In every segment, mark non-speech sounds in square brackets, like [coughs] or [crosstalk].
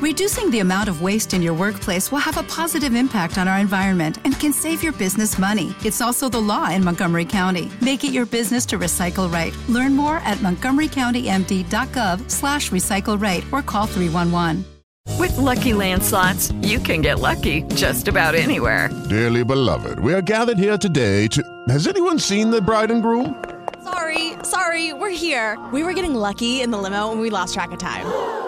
Reducing the amount of waste in your workplace will have a positive impact on our environment and can save your business money. It's also the law in Montgomery County. Make it your business to recycle right. Learn more at montgomerycountymd.gov slash recycle right or call 311. With Lucky Land slots, you can get lucky just about anywhere. Dearly beloved, we are gathered here today to... Has anyone seen the bride and groom? Sorry, sorry, we're here. We were getting lucky in the limo and we lost track of time.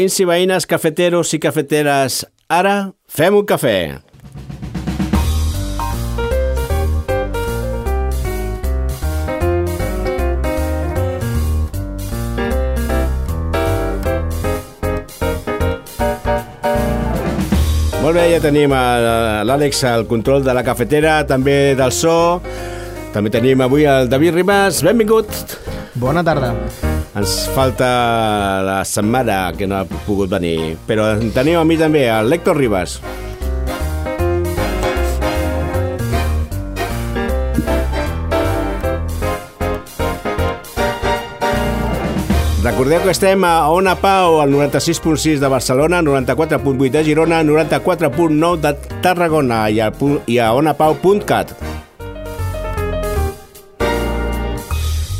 Veïns i veïnes, cafeteros i cafeteres, ara fem un cafè. Molt bé, ja tenim l'Àlex al control de la cafetera, també del so. També tenim avui el David Ribas. Benvingut. Bona tarda. Ens falta la setmana que no ha pogut venir, però en tenim a mi també, el Lector Ribas. Recordeu que estem a Ona Pau, al 96.6 de Barcelona, 94.8 de Girona, 94.9 de Tarragona a, i a onapau.cat.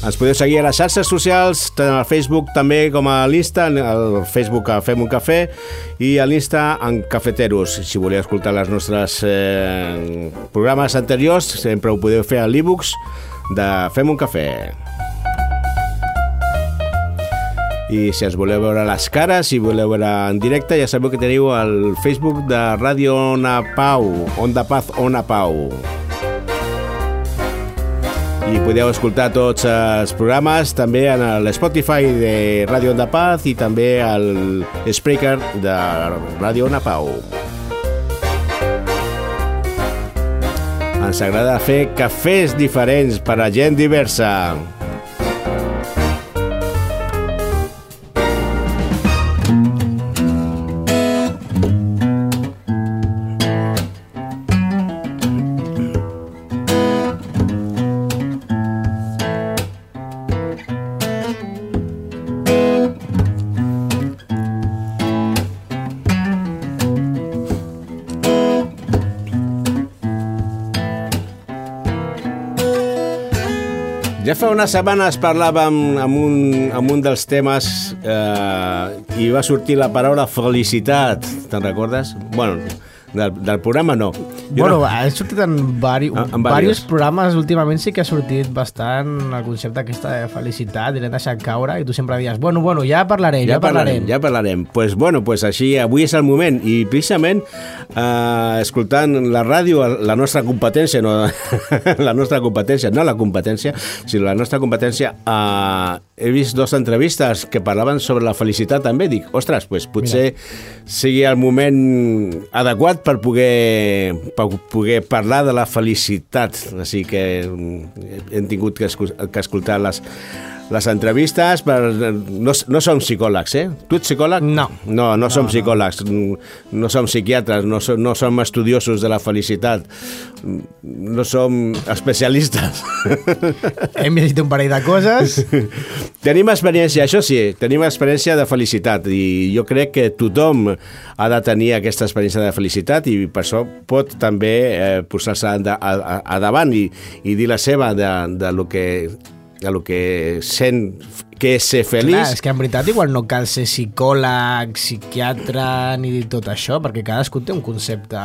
Ens podeu seguir a les xarxes socials, tant al Facebook també com a l'Insta, al Facebook a Fem un cafè i a l'Insta en Cafeteros. Si voleu escoltar els nostres eh, programes anteriors, sempre ho podeu fer a l'e-books de Fem un cafè. I si ens voleu veure les cares, si voleu veure en directe, ja sabeu que teniu el Facebook de Ràdio Ona Pau, Onda Paz Ona Pau. I podeu escoltar tots els programes també en l'Spotify de Ràdio Onda Paz i també al Spreaker de Ràdio Ona Pau. Ens agrada fer cafès diferents per a gent diversa. Fa unes setmanes parlàvem amb un, amb un dels temes eh, i va sortir la paraula felicitat, te'n recordes? Bueno, del, del programa no. Jo Bueno, no. ha sortit en, vari, En- en diversos varios. programes últimament sí que ha sortit bastant el concepte aquesta de felicitat i l'hem deixat caure i tu sempre dius, bueno, bueno, ja parlarem, ja, ja parlarem, parlarem. ja parlarem. Pues bueno, pues així avui és el moment i precisament eh, escoltant la ràdio, la nostra competència, no [laughs] la nostra competència, no la competència, sinó la nostra competència, eh, he vist dues entrevistes que parlaven sobre la felicitat també. Dic, ostres, pues potser sigui el moment adequat per poder, per poder parlar de la felicitat. Així que mm, hem tingut que, que escoltar les, les entrevistes, per, no, no som psicòlegs, eh? Tu ets psicòleg? No. No, no, no som psicòlegs, no som psiquiatres, no som, no som estudiosos de la felicitat, no som especialistes. [laughs] Hem llegit un parell de coses. tenim experiència, això sí, tenim experiència de felicitat i jo crec que tothom ha de tenir aquesta experiència de felicitat i per això pot també eh, posar-se a, a, a davant i, i dir la seva de, de lo que de lo que sent que és ser feliç. Clar, és que en veritat igual no cal ser psicòleg, psiquiatre ni tot això, perquè cadascú té un concepte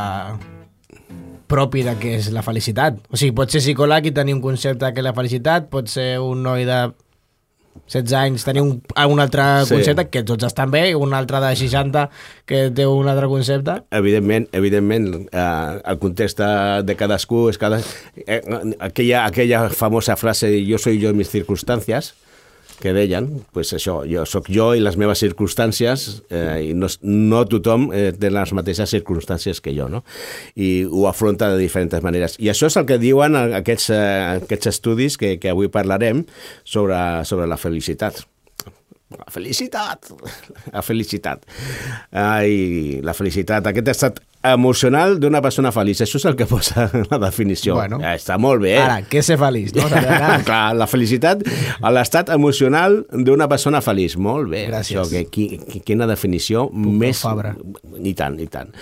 propi de què és la felicitat. O sigui, pot ser psicòleg i tenir un concepte de què és la felicitat, pot ser un noi de 16 anys tenir un, un altre Sí. concepte, que tots estan bé, un altre de 60 que té un altre concepte. Evidentment, evidentment eh, el context de, cadascú és cada... Eh, aquella, aquella famosa frase yo soy yo en mis circunstancias que deien, pues això, jo sóc jo i les meves circumstàncies eh, i no, no tothom eh, té les mateixes circumstàncies que jo, no? I ho afronta de diferents maneres. I això és el que diuen aquests, eh, aquests estudis que, que avui parlarem sobre, sobre la felicitat. La felicitat! [laughs] La felicitat. Ai, la felicitat, aquest estat emocional d'una persona feliç. Això és el que [laughs] posa la definició. Bueno. Ja, està molt bé. Ara, què ser feliç? No? [laughs] Clar, la felicitat, l'estat emocional d'una persona feliç. Molt bé. Gràcies. Això, que, qui, qui, quina definició més... Fabra. I tant, i tant.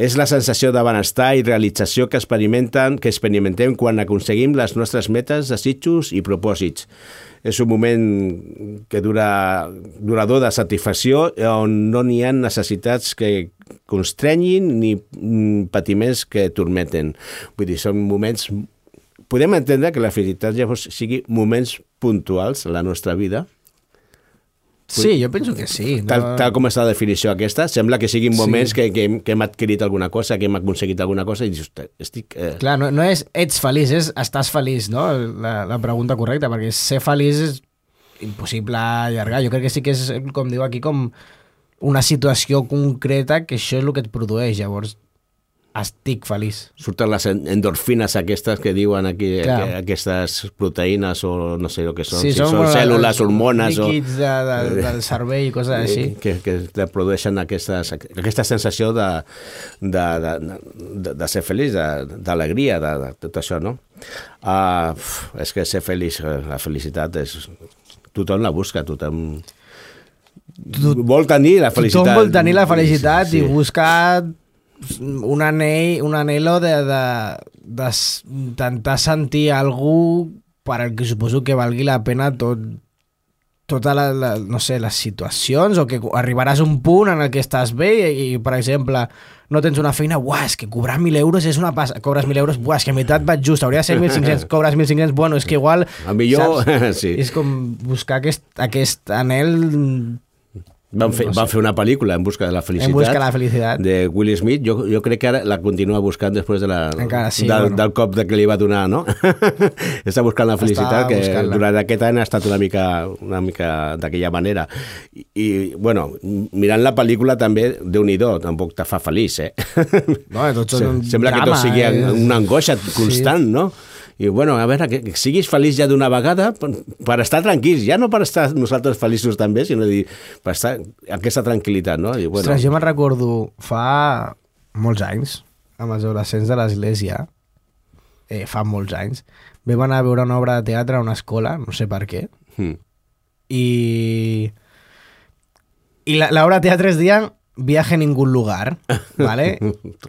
És la sensació de benestar i realització que experimenten, que experimentem quan aconseguim les nostres metes, desitjos i propòsits. És un moment que dura, durador de satisfacció on no n'hi ha necessitats que constrenyin ni mm, patiments que tormenten. Vull dir, són moments... Podem entendre que la felicitat llavors sigui moments puntuals a la nostra vida, Sí, jo penso que sí. tal, tal com és la definició aquesta, sembla que siguin moments Sí. que, que, hem, que hem adquirit alguna cosa, que hem aconseguit alguna cosa i dius, "Ostres, estic... Eh... Clar, no, no és ets feliç, és estàs feliç, no? La, la pregunta correcta, perquè ser feliç és impossible allargar. Jo crec que sí que és, com diu aquí, com una situació concreta que això és el que et produeix. Llavors, estic feliç. Surten les en- endorfines aquestes que diuen aquí, Clar. que, aquestes proteïnes o no sé el que són, Sí, si són, bueno, cèl·lules, hormones o... Líquids de, de, del cervell i coses així. Eh, que, que te produeixen aquestes, aquesta sensació de, de, de, de, de ser feliç, de- d'alegria, de, de, tot això, no? Uh, és que ser feliç, eh, la felicitat és... Tothom la busca, tothom... vol tenir la felicitat. Tothom vol tenir la felicitat Sí, i sí. buscar un anell, un anhelo de, de, de intentar sentir algú per al que suposo que valgui la pena tot tota la, la, no sé, les situacions o que arribaràs a un punt en el que estàs bé i, i per exemple, no tens una feina, uah, és que cobrar 1.000 euros és una passa, cobres 1.000 euros, uah, és que a meitat vaig just, hauria de ser 1.500, cobres 1.500, bueno, és que igual... A millor, saps? [laughs] sí. És com buscar aquest, aquest anel Van fer, van fer una pel·lícula En busca de la felicitat. En busca de la felicitat. De Will Smith. Jo, jo crec que ara la continua buscant després de la, Encara sí, del, bueno. del cop de que li va donar, no? [laughs] Està buscant la felicitat, que buscant-la. durant aquest any ha estat una mica, una mica d'aquella manera. I, I, bueno, mirant la pel·lícula també, déu nhi tampoc te fa feliç, eh? No, tot un Sembla que drama, tot sigui eh? una angoixa constant, no? I bueno, a veure, que, que siguis feliç ja d'una vegada per, per estar tranquils, ja no per estar nosaltres feliços també, sinó dir, per estar aquesta tranquil·litat, no? I, bueno, Ostres, jo me'n recordo fa molts anys, amb els adolescents de l'església, eh, fa molts anys, vam anar a veure una obra de teatre a una escola, no sé per què, mm, i, i la- l'obra de teatre es deia Viaje a ningún lugar, [laughs] ¿vale?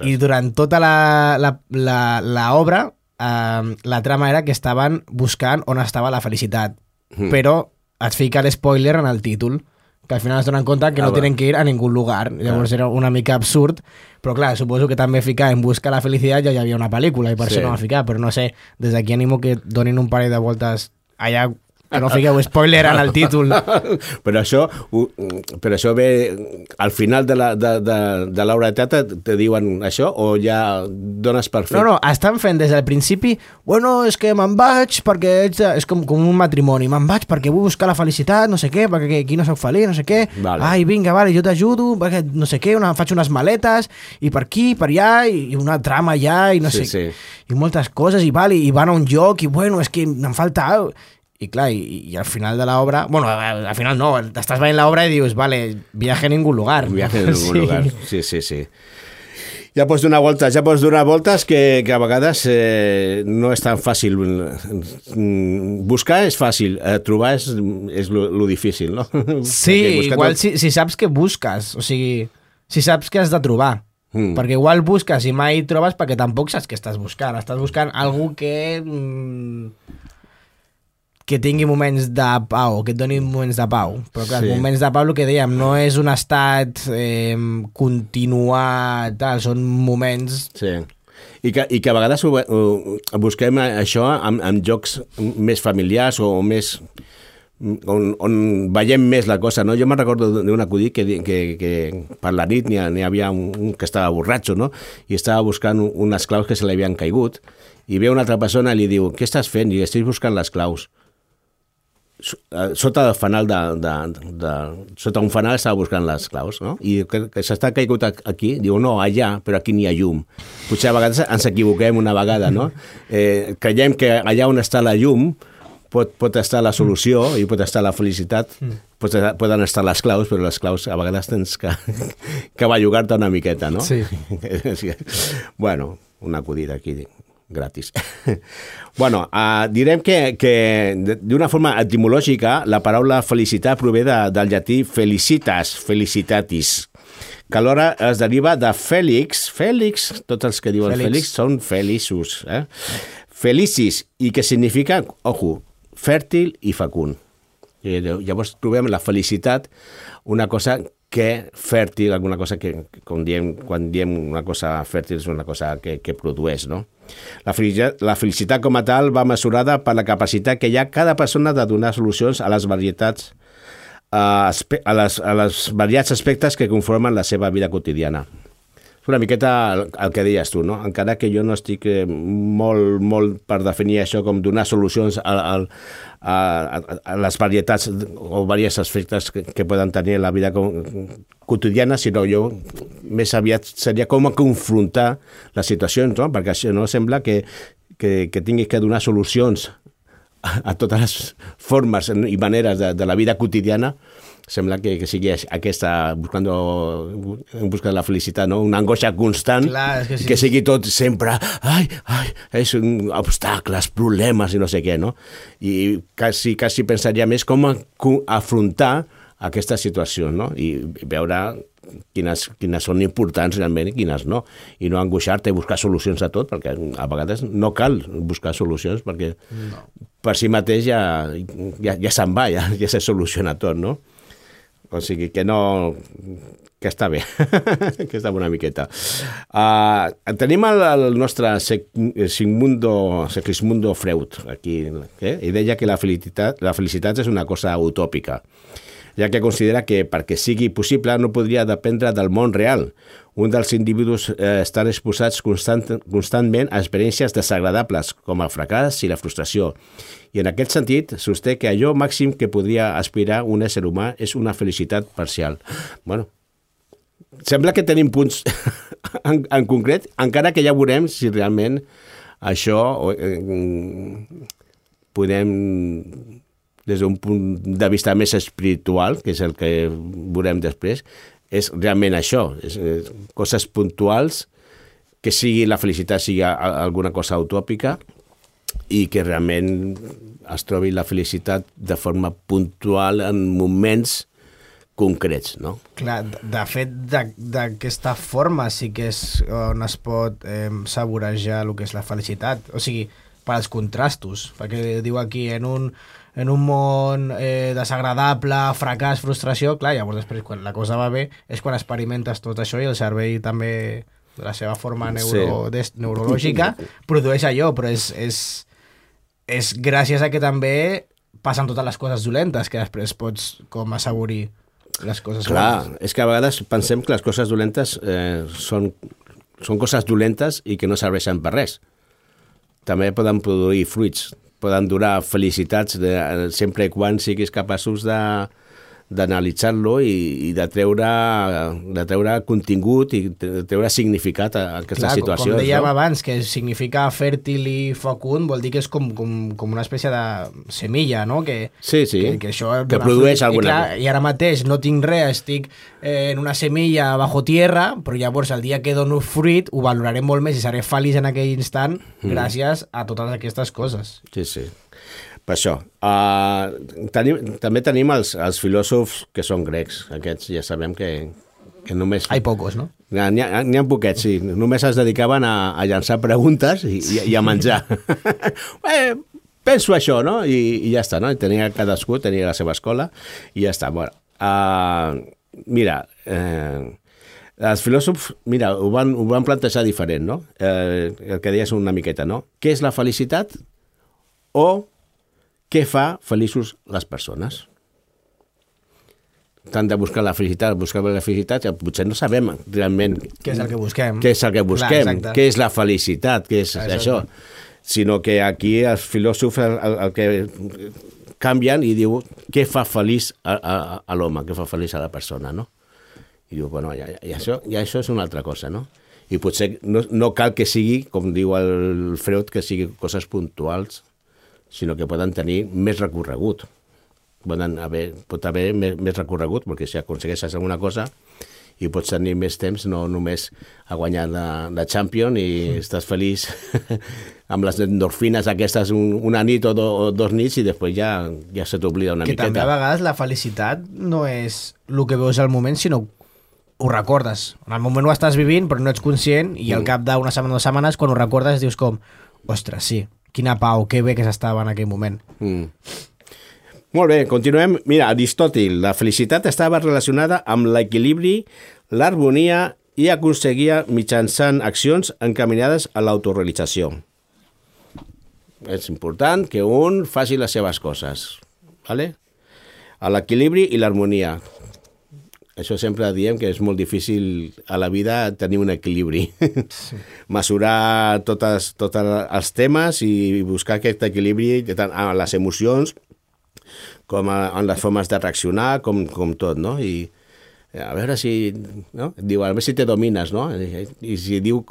I durant tota la, la, la, la obra, eh, la trama era que estaven buscant on estava la felicitat, Mm. però et fica l'espoiler en el títol, que al final es donen compte que Ah, no va. tenen que ir a ningún lugar. Llavors era una mica absurd, però clar, suposo que també ficar en busca la felicitat ja hi havia una pel·lícula i per Sí. això no va ficar, però no sé, des d'aquí animo que donin un parell de voltes allà que no fiqueu spoiler en el títol. [laughs] però això ho- però això ve al final de la- de, de, de l'obra de teatre te diuen això o ja dones per fet No, no, estan fent des del principi bueno, és que me'n vaig perquè ets, és com, com un matrimoni, me'n vaig perquè vull buscar la felicitat, no sé què, perquè aquí no sóc feliç, no sé què, Vale. ai, vinga, vale, jo t'ajudo, perquè no sé què, una, faig unes maletes, i per aquí, per allà, i, i una trama allà, i no Sí, sé, sí. i moltes coses, i, vale, i van a un lloc, i bueno, és que em falta... i clar, i, i al final de l'obra... Bueno, al al final no, estàs veient l'obra i dius, vale, viaje a ningún lugar. Viaje en algun lugar. Sí, sí, sí. Ja pots donar voltes, ja pots donar voltes que, que a vegades eh, no és tan fàcil. Mm, Buscar és fàcil, eh, trobar és, és lo, lo difícil, no? Sí, igual tot- si, si saps què busques, o sigui, si saps què has de trobar. Mm. Perquè igual busques i mai trobes perquè tampoc saps què estàs buscant. Estàs buscant algú que... Mm, que tingui moments de pau, que et doni moments de pau. Però clar, Sí. moments de pau, el que dèiem, no és un estat eh, continuat, tal, són moments... Sí. I que, I que a vegades ho, ho, busquem això amb, amb jocs més familiars o més on, on veiem més la cosa, no? Jo me'n recordo d'un acudit que, que, que per la nit n'hi ha- n'hi havia un, un que estava borratxo, no? I estava buscant un- unes claus que se li havien caigut i ve una altra persona i li diu, què estàs fent? I estic buscant les claus. Eh, Sota el fanal de, de, de, sota un fanal estava buscant les claus, no? I que, que s'està caigut aquí, diu, no, allà, però aquí n'hi ha llum. Potser a vegades ens equivoquem una vegada, no? Eh, creiem que allà on està la llum pot, pot estar la solució i pot estar la felicitat, pot, poden estar les claus, però les claus a vegades tens que, [laughs] que bellugar-te una miqueta, no? Sí. [laughs] bueno, un acudit aquí gratis. [laughs] bueno, uh, direm que, que de- d'una forma etimològica la paraula felicitat prové de, del llatí felicitas, felicitatis, que alhora es deriva de fèlix, fèlix, tots els que diuen Fèlix. fèlix, són feliços, eh? felicis, i que significa, ojo, fèrtil i fecund. I llavors trobem la felicitat una cosa que fèrtil, alguna cosa que, com diem, quan diem una cosa fèrtil és una cosa que, que produeix, no? La felicitat, la felicitat com a tal va mesurada per la capacitat que hi ha cada persona de donar solucions a les varietats a, a, les, a les variats aspectes que conformen la seva vida quotidiana. És una miqueta el, el que deies tu, no? Encara que jo no estic eh, molt, molt per definir això com donar solucions a, a, a, a, a les varietats o diversos aspectes que, que poden tenir la vida com, quotidiana, sinó jo més aviat seria com confrontar les situacions, no? Perquè això no sembla que, que, que tinguis que donar solucions a, a totes les formes i maneres de, de la vida quotidiana sembla que, que sigui aquesta buscando, en busca de la felicitat, no? una angoixa constant Clar, que sí. que sigui tot sempre ai, ai, és un obstacles, problemes i no sé què, no? I quasi, quasi pensaria més com a, afrontar aquesta situació, no? I veure quines, quines són importants realment i quines no. I no angoixar-te i buscar solucions a tot, perquè a vegades no cal buscar solucions, perquè no. per si mateix ja, ja, ja se'n va, ja, ja se soluciona tot, no? O sigui que no... que està bé, [laughs] que està una miqueta. Uh, tenim el, el nostre Sec- Sigmundo, Segismundo Freud aquí, eh? i deia que la felicitat, la felicitat és una cosa utòpica, ja que considera que perquè sigui possible no podria dependre del món real. Un dels individus eh, estan exposats constant, constantment a experiències desagradables, com el fracàs i la frustració. I en aquest sentit, sosté que allò màxim que podria aspirar un ésser humà és una felicitat parcial. Bueno, sembla que tenim punts [laughs] en, en concret, encara que ja veurem si realment això eh, podem des d'un punt de vista més espiritual, que és el que veurem després, és realment això, és, és coses puntuals, que sigui la felicitat sigui alguna cosa utòpica i que realment es trobi la felicitat de forma puntual en moments concrets, no? Clar, de, fet, d'aquesta forma sí que és on es pot eh, saborejar el que és la felicitat. O sigui, per als contrastos, perquè diu aquí, en un, en un món eh, desagradable, fracàs, frustració, clar, llavors després, quan la cosa va bé, és quan experimentes tot això i el cervell també, de la seva forma neuro, Sí. des, neurològica, produeix allò, però és, és, és gràcies a que també passen totes les coses dolentes que després pots com assaborir les coses Clar, bones. és que a vegades pensem que les coses dolentes eh, són, són coses dolentes i que no serveixen per res. També poden produir fruits, poden durar felicitats de, sempre quan siguis capaços de, d'analitzar-lo i, i de, treure, de treure contingut i de treure significat a aquestes Clar, situacions. com dèiem no? abans, que significa fèrtil i fecund, vol dir que és com, com, com una espècie de semilla, no? Que, Sí, sí, que, que, això que produeix fruit. alguna I, cosa. I ara mateix no tinc res, estic eh, en una semilla bajo tierra, però llavors el dia que dono fruit ho valoraré molt més i seré feliç en aquell instant Mm. gràcies a totes aquestes coses. Sí, sí. Per això. Uh, tenim, també tenim els, els filòsofs que són grecs. Aquests ja sabem que, que només... Hay pocos, no? N'hi ha, ha poquets, sí. Només es dedicaven a, a llançar preguntes i, i, i a menjar. [laughs] eh, penso això, no? I, I ja està, no? I tenia cadascú, tenia la seva escola i ja està. Bueno, uh, mira, eh, els filòsofs, mira, ho van, ho van plantejar diferent, no? Eh, el que deies una miqueta, no? Què és la felicitat o què fa feliços les persones? Tant de buscar la felicitat, buscar la felicitat, ja potser no sabem realment Què és el que busquem? què és el que busquem, Clar, què és la felicitat, què és Exacte. això. Sinó que aquí els filòsofs el, el, el que canvien i diu què fa feliç a, a, a l'home, què fa feliç a la persona, no? I diu, bueno, ja, ja, això, ja això és una altra cosa, no? I potser no, no cal que sigui, com diu el Freud, que sigui coses puntuals, sinó que poden tenir més recorregut. Poden haver, pot haver més, més recorregut, perquè si aconsegueixes alguna cosa i pots tenir més temps, no només a guanyar la, la Champions i estàs feliç [laughs] amb les endorfines aquestes un, una nit o, do, o dos nits i després ja, ja se t'oblida una que miqueta. també a vegades la felicitat no és el que veus al moment, sinó ho recordes. En el moment ho estàs vivint, però no ets conscient, i al cap d'una setmana o dues setmanes, quan ho recordes, dius com, ostres, sí, quina pau, que bé que s'estava en aquell moment. Mm. Molt bé, continuem. Mira, Aristòtil, la felicitat estava relacionada amb l'equilibri, l'harmonia i aconseguia mitjançant accions encaminades a l'autorealització. És important que un faci les seves coses, ¿vale? a l'equilibri i l'harmonia. Això sempre diem que és molt difícil a la vida tenir un equilibri. Sí. [laughs] Mesurar totes, tots els temes i buscar aquest equilibri tant en les emocions com a, en les formes de reaccionar, com, com tot, no? I a veure si... No? Diu, a veure si te domines, no? I, i si diu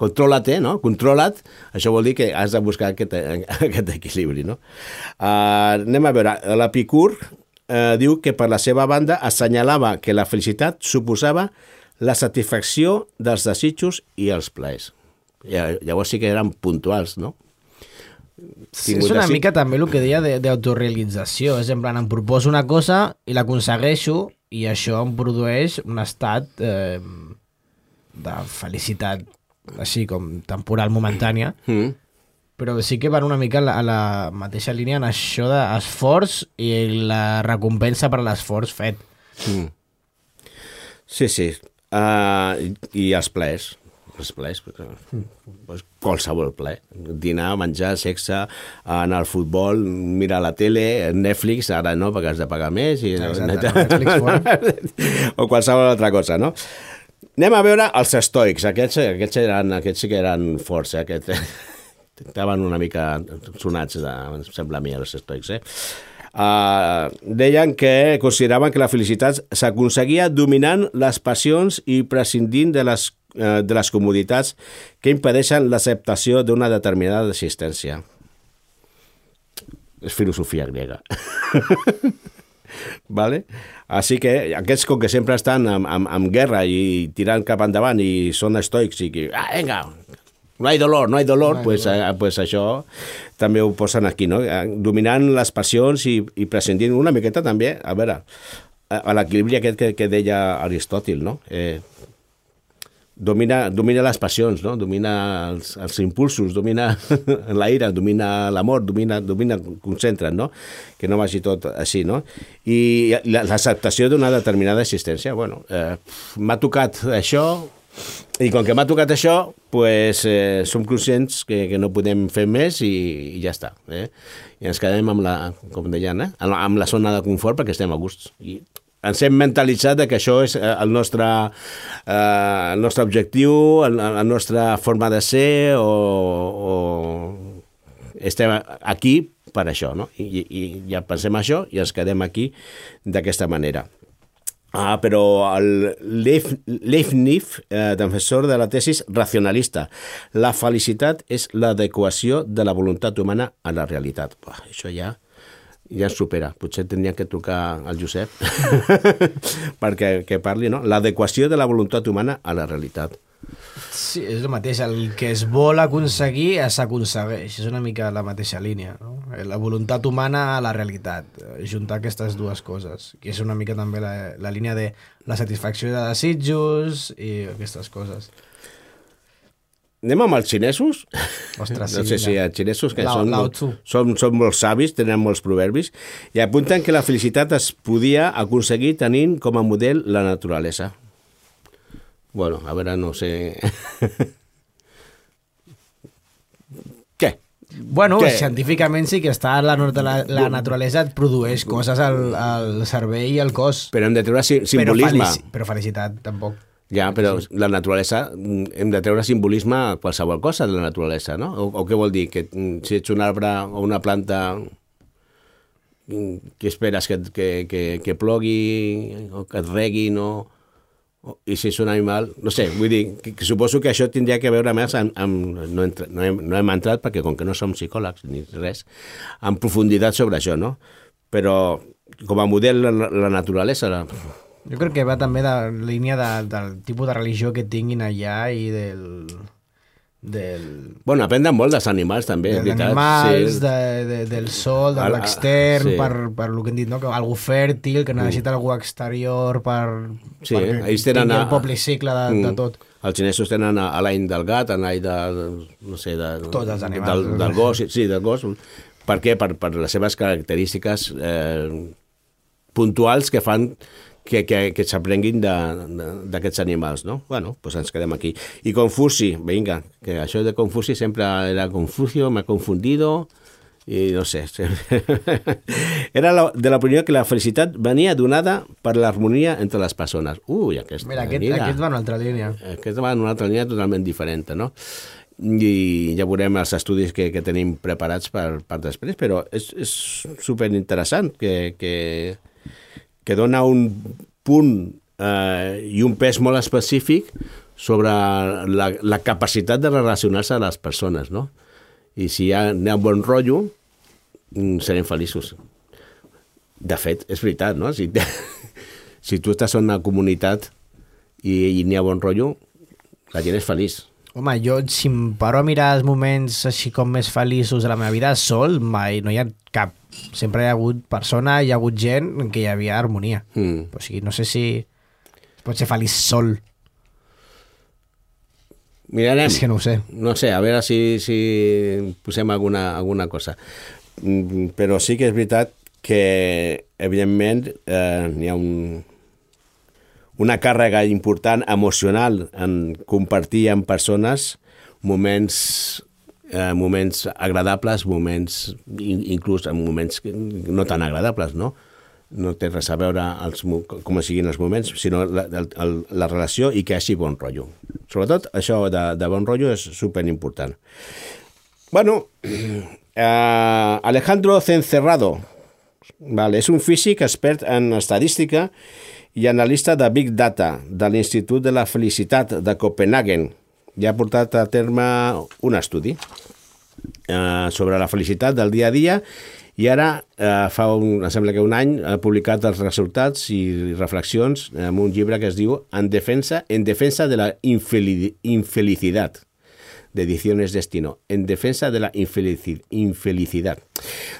controla-te, no? Controla't, això vol dir que has de buscar aquest, [laughs] aquest equilibri, no? Uh, anem a veure, l'Epicur uh, diu que per la seva banda assenyalava que la felicitat suposava la satisfacció dels desitjos i els plaers. Llavors sí que eren puntuals, no? Sí, és una mica també el que deia de- d'autorealització. És en plan, em proposo una cosa i l'aconsegueixo i això em produeix un estat eh, de felicitat així com temporal, momentània, Mm. Però sí que van una mica a la, a la mateixa línia en això d'esforç i la recompensa per l'esforç fet. Mm. Sí, sí. Uh, i, els plaers. Els plaers, perquè, pues, qualsevol ple. Dinar, menjar, sexe, anar al futbol, mirar la tele, Netflix, ara no, perquè has de pagar més. I, Exacte, Netflix [laughs] o qualsevol altra cosa, no? Anem a veure els estoics. Aquests, aquests, eren, aquests sí que eren forts, eh? Aquests, estaven una mica sonats, de, em sembla a mi, els estoics, eh? Uh, deien que consideraven que la felicitat s'aconseguia dominant les passions i prescindint de les, uh, de les comoditats que impedeixen l'acceptació d'una determinada existència. És filosofia grega. [laughs] vale? Així que aquests, com que sempre estan amb, amb, amb guerra i tirant cap endavant i són estoics i que, ah, vinga, no hi dolor, no hi dolor, no pues, eh, pues això també ho posen aquí, no? Eh, Dominant les passions i, i prescindint una miqueta també, a veure, a, a l'equilibri aquest que, que deia Aristòtil, no? Eh, domina, domina les passions, no? domina els, els impulsos, domina [laughs] la ira, domina l'amor, domina, domina, concentra't, no? que no vagi tot així. No? I la- l'acceptació d'una determinada existència. Bueno, eh, m'ha tocat això, i com que m'ha tocat això, pues, eh, som conscients que, que no podem fer més i, i ja està. Eh? I ens quedem amb la, com deien, eh? amb, la, zona de confort perquè estem a gust. I ens hem mentalitzat que això és eh, el nostre, eh, el nostre objectiu, la nostra forma de ser o, o estem aquí per això, no? I, i ja pensem això i ens quedem aquí d'aquesta manera. Ah, però el Leif, Leibniz, eh, defensor de la tesis racionalista, la felicitat és l'adequació de la voluntat humana a la realitat. Uah, això ja ja supera. Potser tindria que trucar al Josep [laughs] perquè que parli, no? L'adequació de la voluntat humana a la realitat. Sí, és el mateix. El que es vol aconseguir s'aconsegueix. És una mica la mateixa línia. No? La voluntat humana a la realitat. Juntar aquestes dues coses. Que és una mica també la, la línia de la satisfacció de desitjos i aquestes coses. Anem amb els xinesos? Ostres, no sé sí, si la- els xinesos, que Lao- són, Lao Tzu. són, són molt savis, tenen molts proverbis, i apunten que la felicitat es podia aconseguir tenint com a model la naturalesa. Bueno, a veure, no sé... [laughs] Què? Bueno, Què? científicament sí que està la, la, la naturalesa et produeix coses al, al cervell i al cos. Però hem de treure si- simbolisme. Però, felici, però felicitat, tampoc. Ja, però la naturalesa, hem de treure simbolisme a qualsevol cosa de la naturalesa, no? O, o què vol dir? Que mm, si ets un arbre o una planta, mm, què esperes? Que, que, que, que plogui o que et reguin o, o... I si és un animal... No sé, vull dir, que, que suposo que això tindria que veure més amb... amb no, entra, no, hem, no hem entrat, perquè com que no som psicòlegs ni res, en profunditat sobre això, no? Però com a model la, la naturalesa... La, Jo crec que va també de línia de, del tipus de religió que tinguin allà i del... del Bueno, aprenen molt dels animals, també, és dels veritat. animals, sí. de, de, del sol, de l'extern, sí. per, per el que hem dit, no? que algú fèrtil, que necessita algú exterior per, Sí, perquè ells tenen a- el poble cicle de, de Mm. tot. Els xinesos tenen a, a l'any del gat, a l'any de, no sé, de, Tots els animals. Del, del gos, sí, del gos. Per què? Per, per les seves característiques eh, puntuals que fan que, que, que s'aprenguin d'aquests animals, no? Bueno, doncs ens quedem aquí. I Confuci, vinga, que això de Confuci sempre era Confucio, m'ha confundido, i no sé. [laughs] Era la, de l'opinió que la felicitat venia donada per l'harmonia entre les persones. Ui, aquesta... Mira, aquest, aquest va en una altra línia. Aquesta va en una altra línia totalment diferent, no? I ja veurem els estudis que, que tenim preparats per, per després, però és, és superinteressant que, que, que dona un punt eh, i un pes molt específic sobre la, la capacitat de relacionar-se a les persones, no? I si hi ha, hi ha un bon rotllo, mm, serem feliços. De fet, és veritat, no? Si, [laughs] si tu estàs en una comunitat i, i n'hi ha bon rotllo, la gent és feliç. Home, jo, si em paro a mirar els moments així com més feliços de la meva vida, sol, mai, no hi ha cap. Sempre hi ha hagut persona, hi ha hagut gent en què hi havia harmonia. Mm. O sigui, no sé si es pot ser feliç sol. Mirarem. És que no ho sé. No sé, a veure si, si posem alguna, alguna cosa. Mm, Però sí que és veritat que, evidentment, eh, hi ha un, una càrrega important emocional en compartir amb persones moments eh, moments agradables, moments in- inclús en moments no tan agradables, no? No té res a veure els, com siguin els moments, sinó la, el, la relació i que hi hagi bon rotllo. Sobretot això de, de bon rotllo és superimportant. Bueno, [clears throat] eh, Alejandro Cencerrado, vale, és un físic expert en estadística i analista de Big Data de l'Institut de la Felicitat de Copenhagen. Ja ha portat a terme un estudi eh, sobre la felicitat del dia a dia i ara, eh, fa un, em sembla que un any, ha publicat els resultats i reflexions en un llibre que es diu En defensa, en defensa de la infeli infelicidad de Ediciones Destino, en defensa de la infelici infelicidad.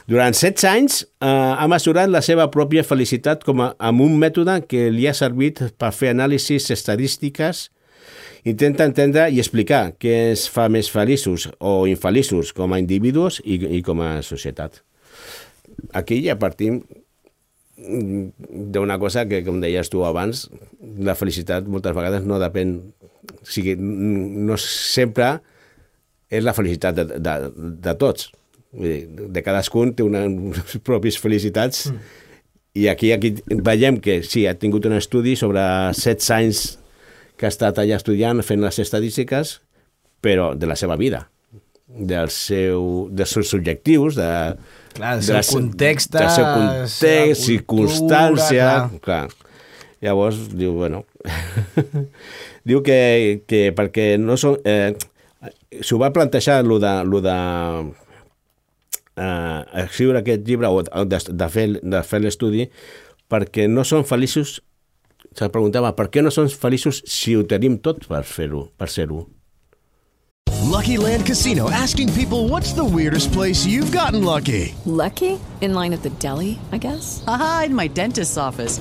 Durant 16 anys eh, ha mesurat la seva pròpia felicitat com a, amb un mètode que li ha servit per fer anàlisis estadístiques Intenta entendre i explicar què ens fa més feliços o infeliços com a individus i, i com a societat. Aquí ja partim d'una cosa que, com deies tu abans, la felicitat moltes vegades no depèn... O sigui, no sempre és la felicitat de, de, de tots. Vull dir, de cadascun té unes [laughs] pròpies felicitats mm. i aquí, aquí veiem que sí, ha tingut un estudi sobre 16 anys que ha estat allà estudiant, fent les estadístiques, però de la seva vida. del seu, dels seus objectius, de, Clar, el de seu la se- context, del seu context, circumstància... cultura, Clar. Llavors, diu, bueno... [laughs] diu que, que perquè no són... Eh, S'ho va plantejar, lo de, lo de eh, escriure aquest llibre o de, de fer, de fer l'estudi perquè no són feliços se'l preguntava per què no som feliços si ho tenim tot per fer-ho, per ser-ho. Lucky Land Casino asking people what's the weirdest place you've gotten lucky? Lucky? In line at the deli, I guess? Aha, in my dentist's office.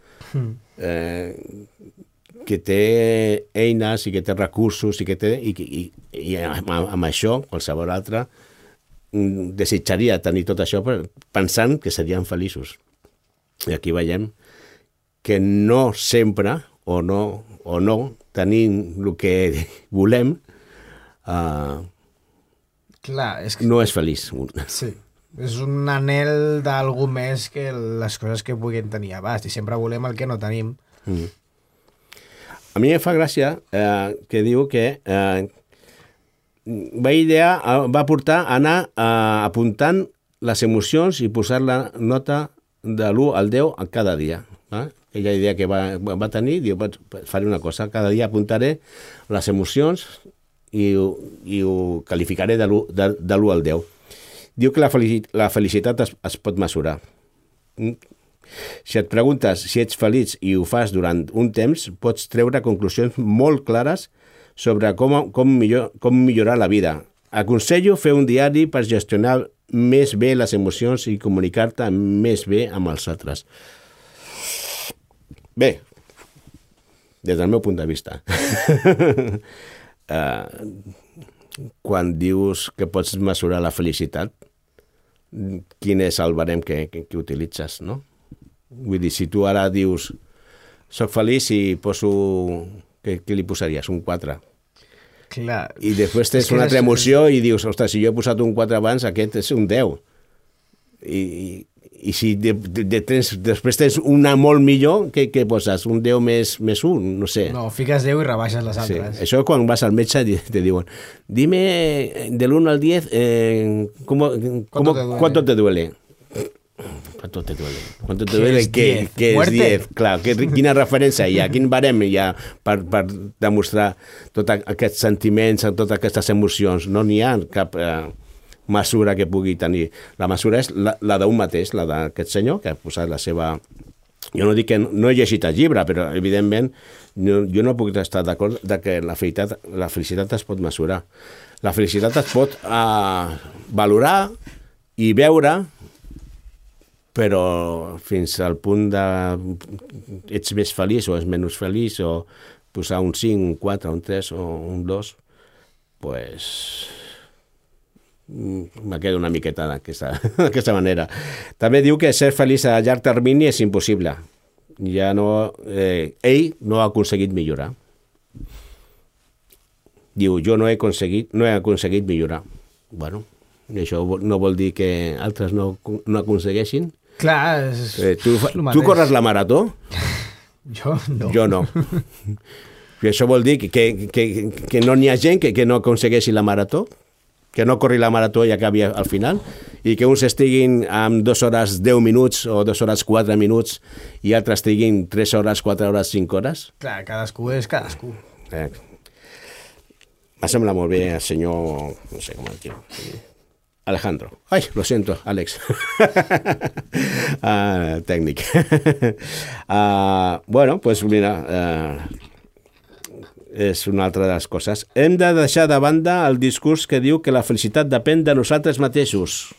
eh, que té eines i que té recursos i que té i, i, i amb, amb això qualsevol altre mm, desitjaria tenir tot això pensant que serien feliços. I aquí veiem que no sempre o no, o no tenim el que [laughs] volem eh, Clar, és que... no és feliç. Sí. És un anel d'algú més que les coses que puguin tenir abast i sempre volem el que no tenim. Mm. A mi em fa gràcia eh, que diu que eh, va idea, eh, va portar a anar eh, apuntant les emocions i posar la nota de l'1 al 10 a cada dia. Eh? Aquella idea que va, va tenir, diu, "Vaig- faré una cosa, cada dia apuntaré les emocions i, i ho qualificaré de l'1 de, de l'1 al 10. Diu que la, felici la felicitat es, es pot mesurar. Mm? Si et preguntes si ets feliç i ho fas durant un temps, pots treure conclusions molt clares sobre com, com, millor, com millorar la vida. Aconsello fer un diari per gestionar més bé les emocions i comunicar-te més bé amb els altres. Bé, des del meu punt de vista, [laughs] eh, quan dius que pots mesurar la felicitat, quin és el barem que, que, que utilitzes, no? Vull dir, si tu ara dius soc feliç i poso... Què, què li posaries? Un 4. Clar. I després És tens una altra emoció i dius, ostres, si jo he posat un 4 abans, aquest és un 10. I, i, i si de, de, de, tens, després tens una molt millor, què, què poses? Un 10 més, més 1? No sé. No, fiques 10 i rebaixes les Sí, altres. això quan vas al metge te diuen dime del 1 al 10 eh, ¿cómo, cómo, te duele? ¿cuánto te duele? ¿Cuánto te duele? ¿Cuánto te ¿Qué duele? 10? què és Muerte. 10? Clar, que, quina referència hi ha? Quin barem hi ha per, per demostrar tots aquests sentiments, totes aquestes emocions? No n'hi ha cap eh, mesura que pugui tenir. La mesura és la, la d'un mateix, la d'aquest senyor, que ha posat la seva jo no dic que no, he llegit el llibre, però evidentment no, jo no puc estar d'acord de que la felicitat, la felicitat es pot mesurar. La felicitat es pot uh, valorar i veure, però fins al punt de ets més feliç o ets menys feliç o posar un 5, un 4, un 3 o un 2, pues me quedo una miqueta [laughs] d'aquesta manera. També diu que ser feliç a llarg termini és impossible. Ja no, eh, ell no ha aconseguit millorar. Diu, jo no he aconseguit, no he aconseguit millorar. Bueno, això no vol dir que altres no, no aconsegueixin. Clar, és, Eh, tu, és tu corres la marató? [laughs] Jo no. Jo no. [laughs] I això vol dir que, que, que, que no n'hi ha gent que, que no aconsegueixi la marató, que no corri la marató i acabi al final, i que uns estiguin amb dues hores 10 minuts o dues hores 4 minuts i altres estiguin 3 hores, 4 hores, 5 hores. Clar, cadascú és cadascú. Eh, M'ha semblat molt bé el senyor... no sé com es diu. Alejandro. Ay, lo siento, Alex. [laughs] tècnic. uh, [laughs] bueno, pues mira, uh, és una altra de les coses. Hem de deixar de banda el discurs que diu que la felicitat depèn de nosaltres mateixos.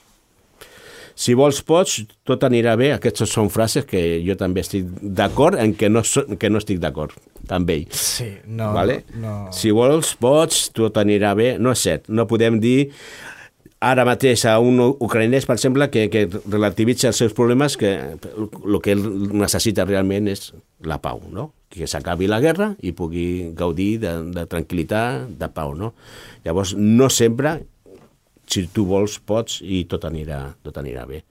Si vols pots, tot anirà bé. Aquestes són frases que jo també estic d'acord en que no, que no estic d'acord amb ell. Sí, no, vale? no. Si vols pots, tot anirà bé. No és cert. No podem dir ara mateix a un ucraïnès, per exemple, que, que relativitza els seus problemes, que el que ell necessita realment és la pau, no? Que s'acabi la guerra i pugui gaudir de, de tranquil·litat, de pau. No? Llavors, no sempre, si tu vols, pots i tot anirà, tot anirà bé.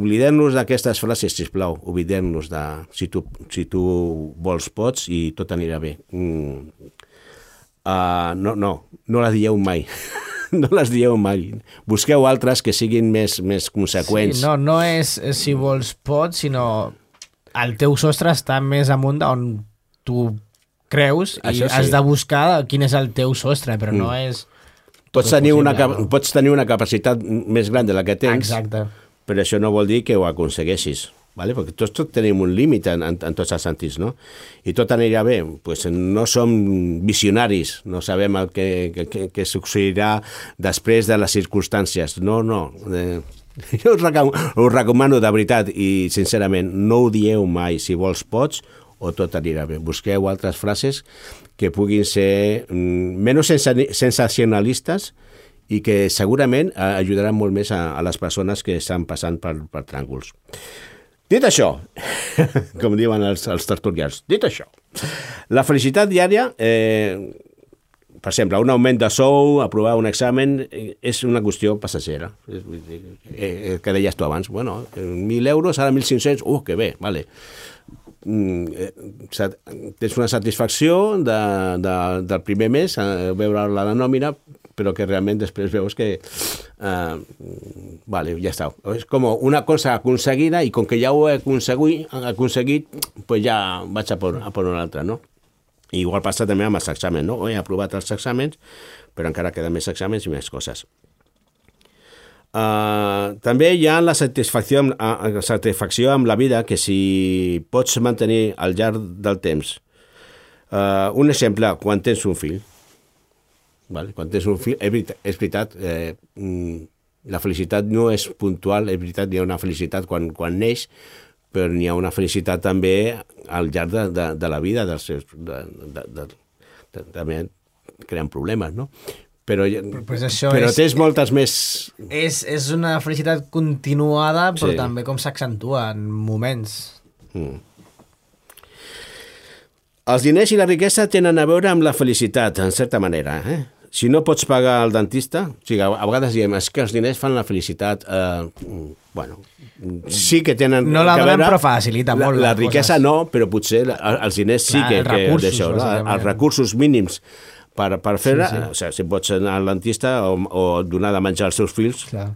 Oblidem-nos d'aquestes frases, sisplau. Oblidem-nos de si tu, si tu vols, pots i tot anirà bé. Mm. Uh, no, no, no la dieu mai. [laughs] no les dieu mai. Busqueu altres que siguin més, més conseqüents. Sí, no, no és si vols pots, sinó el teu sostre està més amunt d'on tu creus Això i sí. has de buscar quin és el teu sostre, però no Mm. és... Pots tenir, una, cap- pots tenir una capacitat més gran de la que tens, Exacte. però això no vol dir que ho aconsegueixis. Vale? Perquè tots, tots tenim un límit en, en, en tots els sentits, no? I tot anirà bé. Pues no som visionaris, no sabem el que, que, que, que succeirà després de les circumstàncies. No, no. Eh, [laughs] jo us recomano, us recomano de veritat i sincerament, no ho dieu mai. Si vols pots o tot anirà bé. Busqueu altres frases que puguin ser mm, menys sensa- sensacionalistes i que segurament eh, ajudaran molt més a, a les persones que estan passant per, per tràngols. Dit això, [laughs] com diuen els, els tertulians, dit això, la felicitat diària, eh, per exemple, un augment de sou, aprovar un examen, eh, és una qüestió passagera. Eh, eh, que deies tu abans, bueno, 1.000 euros, ara 1.500, uh, que bé, vale. Mm, tens una satisfacció de, de, del primer mes, veure la, nòmina, però que realment després veus que eh, vale, ja està. És com una cosa aconseguida i com que ja ho he aconseguit, aconseguit pues ja vaig a per, a per una altra, no? I igual passa també amb els exàmens, no? He aprovat els exàmens, però encara queden més exàmens i més coses. Uh, també hi ha la satisfacció, amb, uh, satisfacció amb la vida que si pots mantenir al llarg del temps. Uh, un exemple, quan tens un fill, vale? quan tens un fill, és veritat, és veritat eh, mm, la felicitat no és puntual, és veritat, hi ha una felicitat quan, quan neix, però n'hi ha una felicitat també al llarg de, de, de la vida dels seus... De, de, de, de, també creen problemes, no? Però, pues això però és- tens moltes més... És, és una felicitat continuada, però Sí. també com s'accentua en moments. Mm. Els diners i la riquesa tenen a veure amb la felicitat, en certa manera. Eh? Si no pots pagar el dentista, o sigui, a vegades diem és que els diners fan la felicitat. Eh, bueno, sí que tenen No la que donen, veure- però facilita molt La, la riquesa coses. no, però potser els diners sí Clar, que, els que recursos, d'això, no? bàsicament. els recursos mínims per, per fer-la, Sí, sí. o sigui, si pots anar al dentista o, o donar de menjar als seus fills, Clar.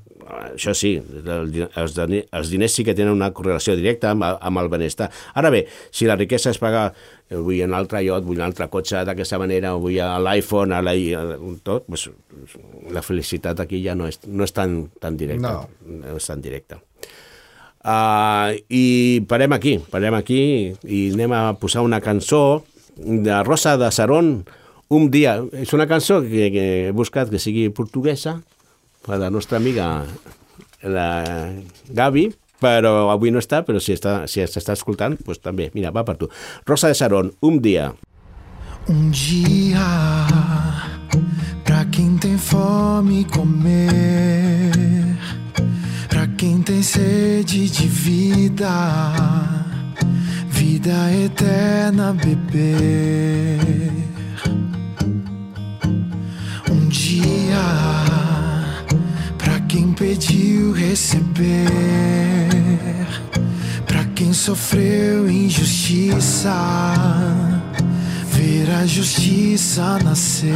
això sí, els, els diners sí que tenen una correlació directa amb, amb el benestar. Ara bé, si la riquesa és pagar vull un altre iot, vull un altre cotxe d'aquesta manera, vull a l'iPhone, a la, tot, pues, la felicitat aquí ja no és, no és tan, tan directa. No. no és tan directa. Uh, I parem aquí, parem aquí i anem a posar una cançó de Rosa de Sarón, un dia. És una cançó que, que he buscat que sigui portuguesa, per la nostra amiga la Gavi, però avui no està, però si està, si s'està escoltant, doncs també. Mira, va per tu. Rosa de Sarón, un dia. Um dia, pra quem tem fome comer, pra quem tem sede de vida, vida eterna beber. Um dia, quem pediu receber, pra quem sofreu injustiça ver a justiça nascer.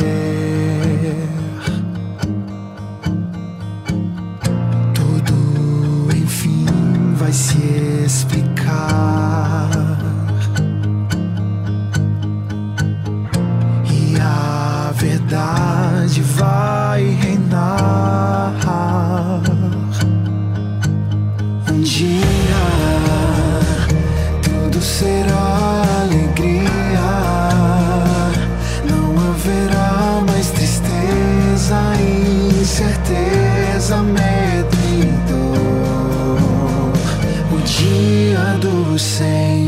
Tudo enfim vai se explicar. E a verdade vai reinar. Dia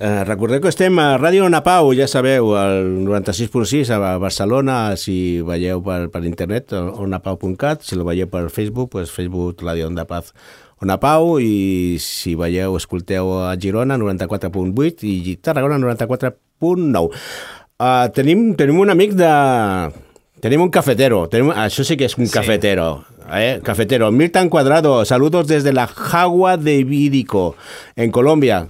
eh, recordeu que estem a Ràdio Ona Pau, ja sabeu, al 96.6 a Barcelona, si veieu per, per internet, onapau.cat, si lo veieu per Facebook, pues Facebook Ràdio Onda Paz Ona Pau, i si veieu, escolteu a Girona, 94.8, i Tarragona, 94.9. Uh, tenim, tenim un amic de... Tenim un cafetero, tenim, això sí que és un Sí. cafetero, eh? Cafetero, Milton Cuadrado, saludos desde la Jagua de Vírico, en Colombia.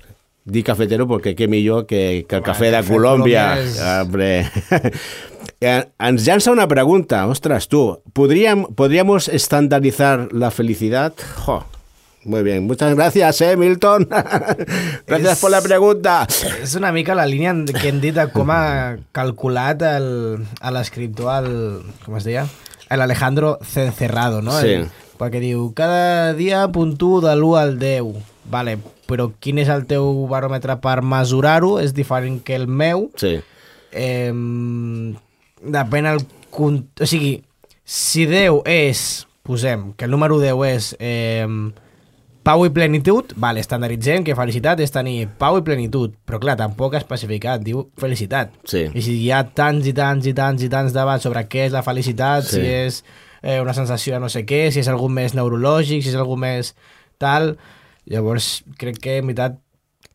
Di cafetero porque qué millor que, que el cafè de Colòmbia. és- Hombre. Eh, Ens llança una pregunta, ostras, tú, ¿podríamos, ¿podríamos estandarizar la felicidad? Jo, muy bien, muchas gracias, eh, Milton. [laughs] gracias És- por la pregunta. És una mica la línia que hem dit de com ha calculat el, l'escriptor, el, com es deia? L'Alejandro Cencerrado, no? Sí. El, perquè diu, cada dia puntuo de l'1 al 10. Vale, però quin és el teu baròmetre per mesurar-ho? És diferent que el meu. Sí. Eh, depèn el... O sigui, si 10 és, posem, que el número 10 és eh, pau i plenitud, vale, estandarditzem que felicitat és tenir pau i plenitud, però clar, tampoc ha especificat, diu felicitat. Sí. I si hi ha tants i tants i tants i tants debats sobre què és la felicitat, Sí. si és eh, una sensació de no sé què, si és algú més neurològic, si és algú més tal... Llavors, crec que, en veritat,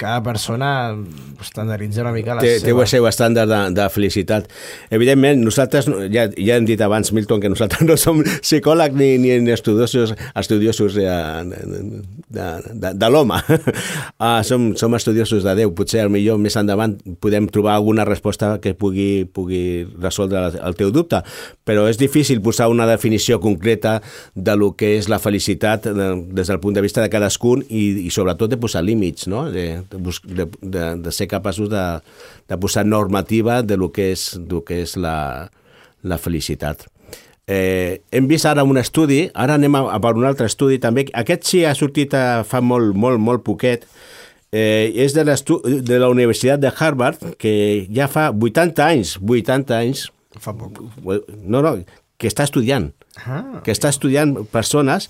cada persona estandaritza una mica la Té, té seva... el seu estàndard de, de felicitat. Evidentment, nosaltres, no- ja, ja hem dit abans, Milton, que nosaltres no som psicòlegs ni, ni, ni estudiosos, estudiosos de, de, de, de, de l'home. Uh, [laughs] som, som estudiosos de Déu. Potser, millor, més endavant podem trobar alguna resposta que pugui, pugui resoldre el teu dubte, però és difícil posar una definició concreta de lo que és la felicitat de, des del punt de vista de cadascun i, i sobretot de posar límits, no? De, de, de, de, de ser capaços de, de posar normativa de lo que és, del que és la, la felicitat. Eh, hem vist ara un estudi, ara anem a, a per un altre estudi també. Aquest sí ha sortit a, fa molt, molt, molt poquet. Eh, és de, de la Universitat de Harvard, que ja fa 80 anys, 80 anys... Fa poc. No, no, que està estudiant Ah. que està estudiant persones,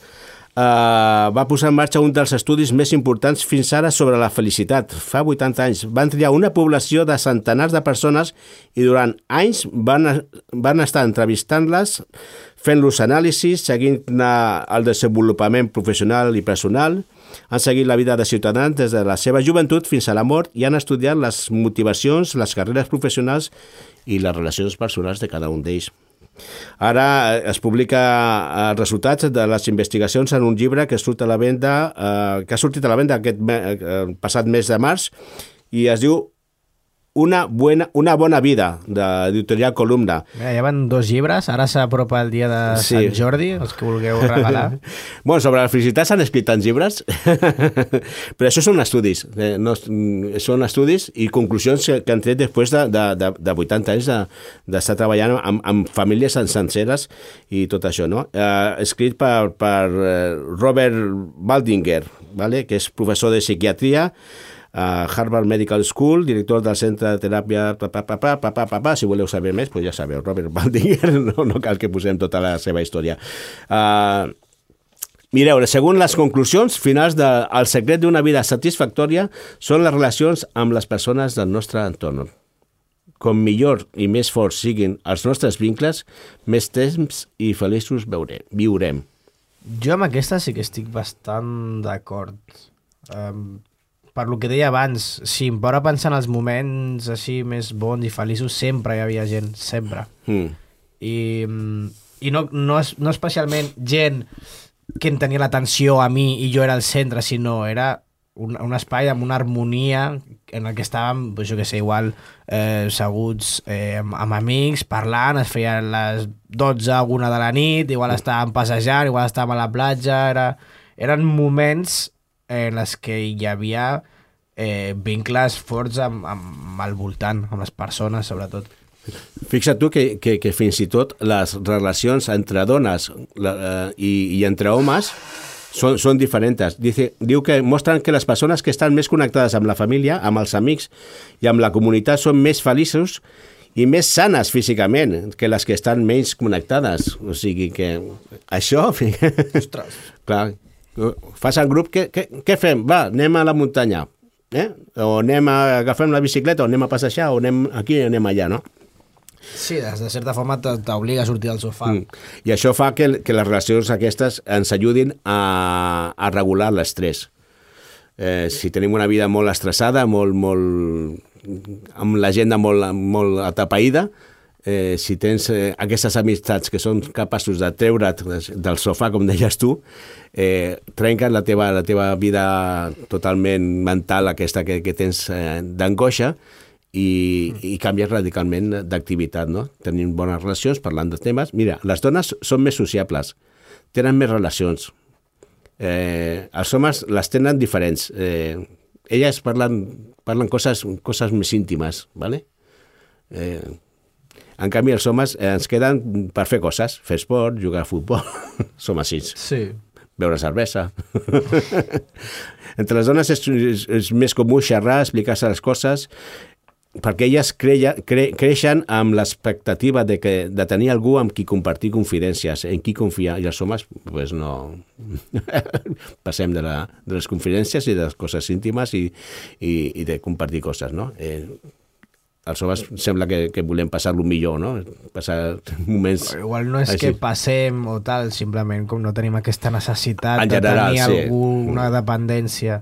eh, va posar en marxa un dels estudis més importants fins ara sobre la felicitat. Fa 80 anys. Van triar una població de centenars de persones i durant anys van, van estar entrevistant-les, fent-los anàlisis, seguint el desenvolupament professional i personal, han seguit la vida de ciutadans des de la seva joventut fins a la mort i han estudiat les motivacions, les carreres professionals i les relacions personals de cada un d'ells. Ara eh, es publica eh, els resultats de les investigacions en un llibre que surt a la venda, eh, que ha sortit a la venda aquest eh, passat mes de març i es diu una, buena, una bona vida, d'editorial Columna. Mira, ja van dos llibres, ara s'apropa el dia de Sí. Sant Jordi, els que vulgueu regalar. [laughs] bueno, sobre la felicitat s'han escrit tants llibres, [laughs] però això són estudis, eh, no, mm, són estudis i conclusions que, que han tret després de, de, de, de 80 anys de- d'estar de, treballant amb, amb famílies sen- senceres i tot això, no? Eh, escrit per, per eh, Robert Baldinger, vale? que és professor de psiquiatria, a Harvard Medical School, director del Centre de Teràpia... Pa, pa, pa, pa, pa, pa, pa, pa. Si voleu saber més, pues ja sabeu, Robert Baldinger, [laughs] no, no cal que posem tota la seva història. Uh, Mireu, segons les conclusions finals de El secret d'una vida satisfactòria són les relacions amb les persones del nostre entorn. Com millor i més forts siguin els nostres vincles, més temps i feliços veure, viurem. Jo amb aquesta sí que estic bastant d'acord. Um, per lo que deia abans, si em paro a pensar en els moments així més bons i feliços, sempre hi havia gent, sempre. Mm. I, i no, no, es- no especialment gent que en tenia l'atenció a mi i jo era el centre, sinó era un, un espai amb una harmonia en el que estàvem, pues, jo que sé, igual eh, seguts eh, amb, amb amics, parlant, es feien les 12 o 1 de la nit, igual estàvem passejant, igual estàvem a la platja, era, eren moments en els que hi havia eh, vincles forts amb, amb el voltant, amb les persones, sobretot. Fixa't tu que, que, que fins i tot les relacions entre dones la, eh, i, i entre homes són, són diferents. Dice, diu que mostren que les persones que estan més connectades amb la família, amb els amics i amb la comunitat són més feliços i més sanes físicament que les que estan menys connectades. O sigui que això... Ostres. [laughs] Clar, fas el grup, què, què, què fem? Va, anem a la muntanya. Eh? O anem a agafem la bicicleta, o anem a passejar, o anem aquí, o anem allà, no? Sí, de, certa forma t'obliga a sortir del sofà. Mm. I això fa que, que les relacions aquestes ens ajudin a, a regular l'estrès. Eh, si tenim una vida molt estressada, molt, molt, amb l'agenda molt, molt atapeïda, eh, si tens eh, aquestes amistats que són capaços de treure't del sofà, com deies tu, eh, trenquen la teva, la teva vida totalment mental, aquesta que, que tens eh, d'angoixa, i, i canvies radicalment d'activitat, no? Tenim bones relacions, parlant de temes. Mira, les dones són més sociables, tenen més relacions. Eh, els homes les tenen diferents. Eh, elles parlen, parlen coses, coses més íntimes, ¿vale? Eh, en canvi, els homes eh, ens queden per fer coses, fer esport, jugar a futbol, [laughs] som així. Sí. Beure cervesa. [laughs] Entre les dones és, és, és més comú xerrar, explicar-se les coses, perquè elles creia, cre, creixen amb l'expectativa de, que, de tenir algú amb qui compartir confidències, en qui confiar, i els homes pues no [laughs] passem de, la, de les confidències i de les coses íntimes i, i, i de compartir coses, no? Eh, els homes sembla que, que volem passar-lo millor, no? Passar moments... Però igual no és així. que passem o tal, simplement com no tenim aquesta necessitat En de general, tenir sí. algú, una dependència.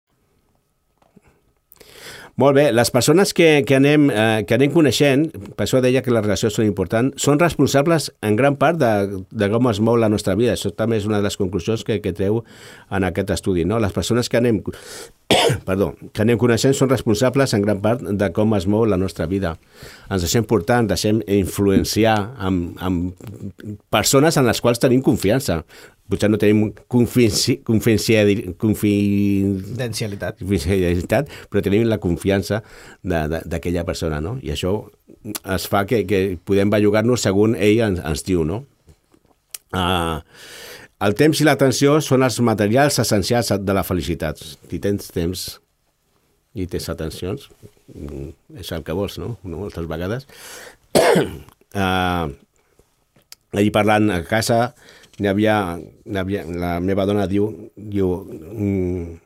Molt bé, les persones que, que, anem, eh, que anem coneixent, per això deia que les relacions són importants, són responsables en gran part de, de com es mou la nostra vida. Això també és una de les conclusions que, que treu en aquest estudi. No? Les persones que anem, [coughs] perdó, que anem coneixent són responsables en gran part de com es mou la nostra vida. Ens deixem portar, ens deixem influenciar amb, amb persones en les quals tenim confiança. Potser no tenim Confidencialitat. confidencialitat, però tenim la confiança d'aquella persona, no? I això es fa que, que podem bellugar-nos segons ell ens, ens diu, no? Uh, el temps i l'atenció són els materials essencials de la felicitat. Si tens temps i tens atencions, mm, és el que vols, no? no? Moltes vegades. [coughs] uh, ahir parlant a casa, n'hi havia, havia, la meva dona diu, diu mm,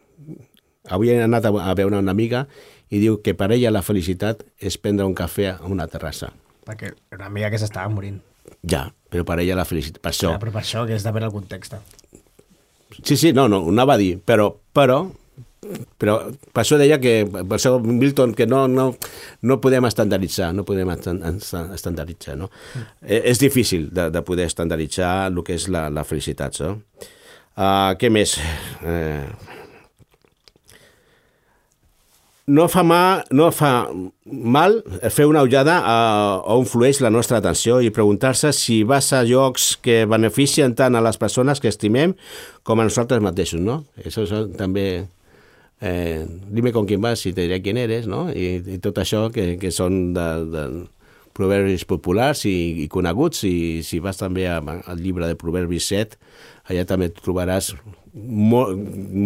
avui he anat a, a veure una amiga i diu que per ella la felicitat és prendre un cafè a una terrassa. Perquè una amiga que s'estava morint. Ja, però per ella la felicitat... Per això, Ja, però per això que és de veure el context. Sí, sí, no, no, ho anava a dir, però, però, però per això deia que, per això Milton, que no, no, no podem estandarditzar, no podem estan- estan- estandarditzar, no? Eh, És difícil de, de poder estandarditzar el que és la, la felicitat, no? Uh, què més? Eh, no fa, mal, no fa mal fer una ullada a, a on flueix la nostra atenció i preguntar-se si vas a llocs que beneficien tant a les persones que estimem com a nosaltres mateixos, no? Això, això també... Eh, dime con quién vas i te diré quién eres, no? I, i tot això que, que són de, de proverbis populars i, i coneguts i si vas també al llibre de Proverbis 7 allà també trobaràs mol,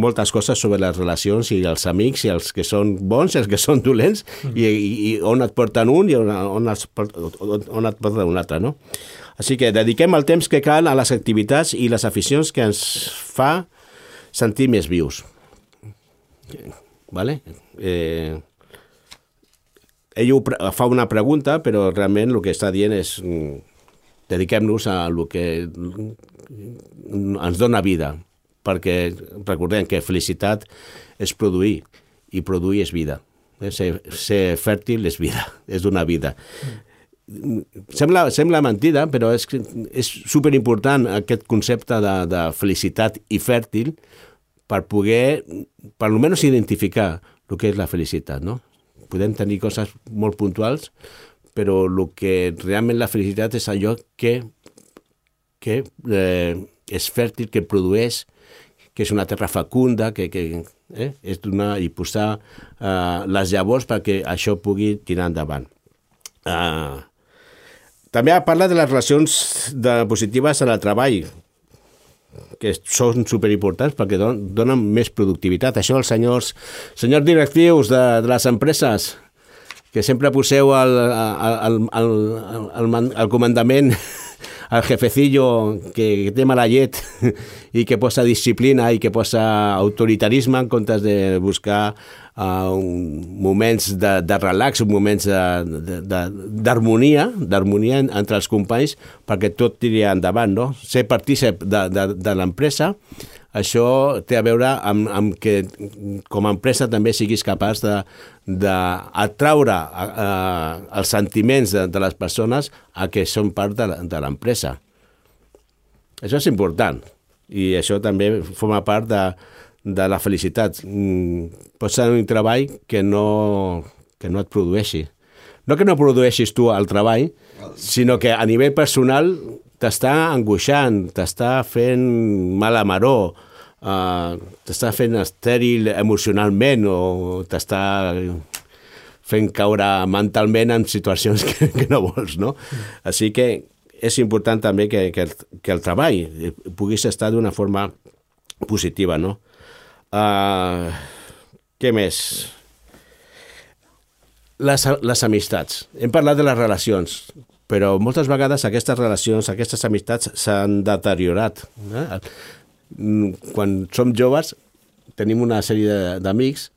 moltes coses sobre les relacions i els amics i els que són bons i els que són dolents i, i, i on et porten un i on, on, es, on, on et porten un altre, no? Així que dediquem el temps que cal a les activitats i les aficions que ens fa sentir més vius. Vale? Eh, ell fa una pregunta, però realment el que està dient és mm, dediquem-nos a el que mm, ens dona vida, perquè recordem que felicitat és produir, i produir és vida. Eh, Ser, ser fèrtil és vida, [laughs] és donar vida. Sembla, sembla mentida, però és, és superimportant aquest concepte de, de felicitat i fèrtil per poder, per almenys identificar el que és la felicitat, no? Podem tenir coses molt puntuals, però el que realment la felicitat és allò que, que eh, és fèrtil, que produeix, que és una terra fecunda, que, que eh, és donar i posar eh, les llavors perquè això pugui tirar endavant. Eh, també ha parlat de les relacions de, positives en el treball, que són superimportants perquè don, donen més productivitat. Això els senyors, senyors directius de, de les empreses, que sempre poseu al, al, al, al, man- al comandament [laughs] al jefecillo que, que té mala llet [laughs] i que posa disciplina i que posa autoritarisme en comptes de buscar uh, moments de, de relax, moments d'harmonia, d'harmonia en- entre els companys perquè tot tiri endavant, no? Ser partícip de, de, de l'empresa, això té a veure amb, amb que com a empresa també siguis capaç d'atraure els sentiments de, de les persones a que són part de, de l'empresa. Això és important i això també forma part de, de la felicitat. Mm, Pot ser un treball que no, que no et produeixi. No que no produeixis tu el treball, sinó que a nivell personal t'està angoixant, t'està fent mala maror, uh, t'està fent estèril emocionalment o t'està fent caure mentalment en situacions [laughs] que, que no vols, no? Així que és important també que, que, el, que el treball puguis estar d'una forma positiva, no? Uh, què més? Les, les amistats. Hem parlat de les relacions, però moltes vegades aquestes relacions, aquestes amistats s'han deteriorat. Eh? Mm, Quan som joves tenim una sèrie d'amics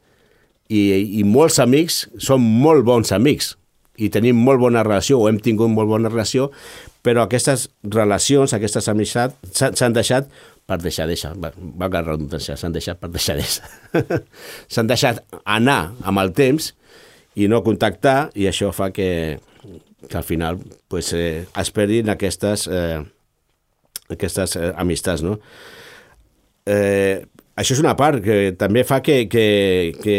i, i molts amics són molt bons amics i tenim molt bona relació o hem tingut molt bona relació, però aquestes relacions, aquestes amistats s'han deixat per deixar, va, la redundància, s'han deixat per deixar. [laughs] s'han deixat anar amb el temps i no contactar, i això fa que, que al final pues, eh, es perdin aquestes, eh, aquestes eh, amistats, no? Eh, això és una part que també fa que, que, que,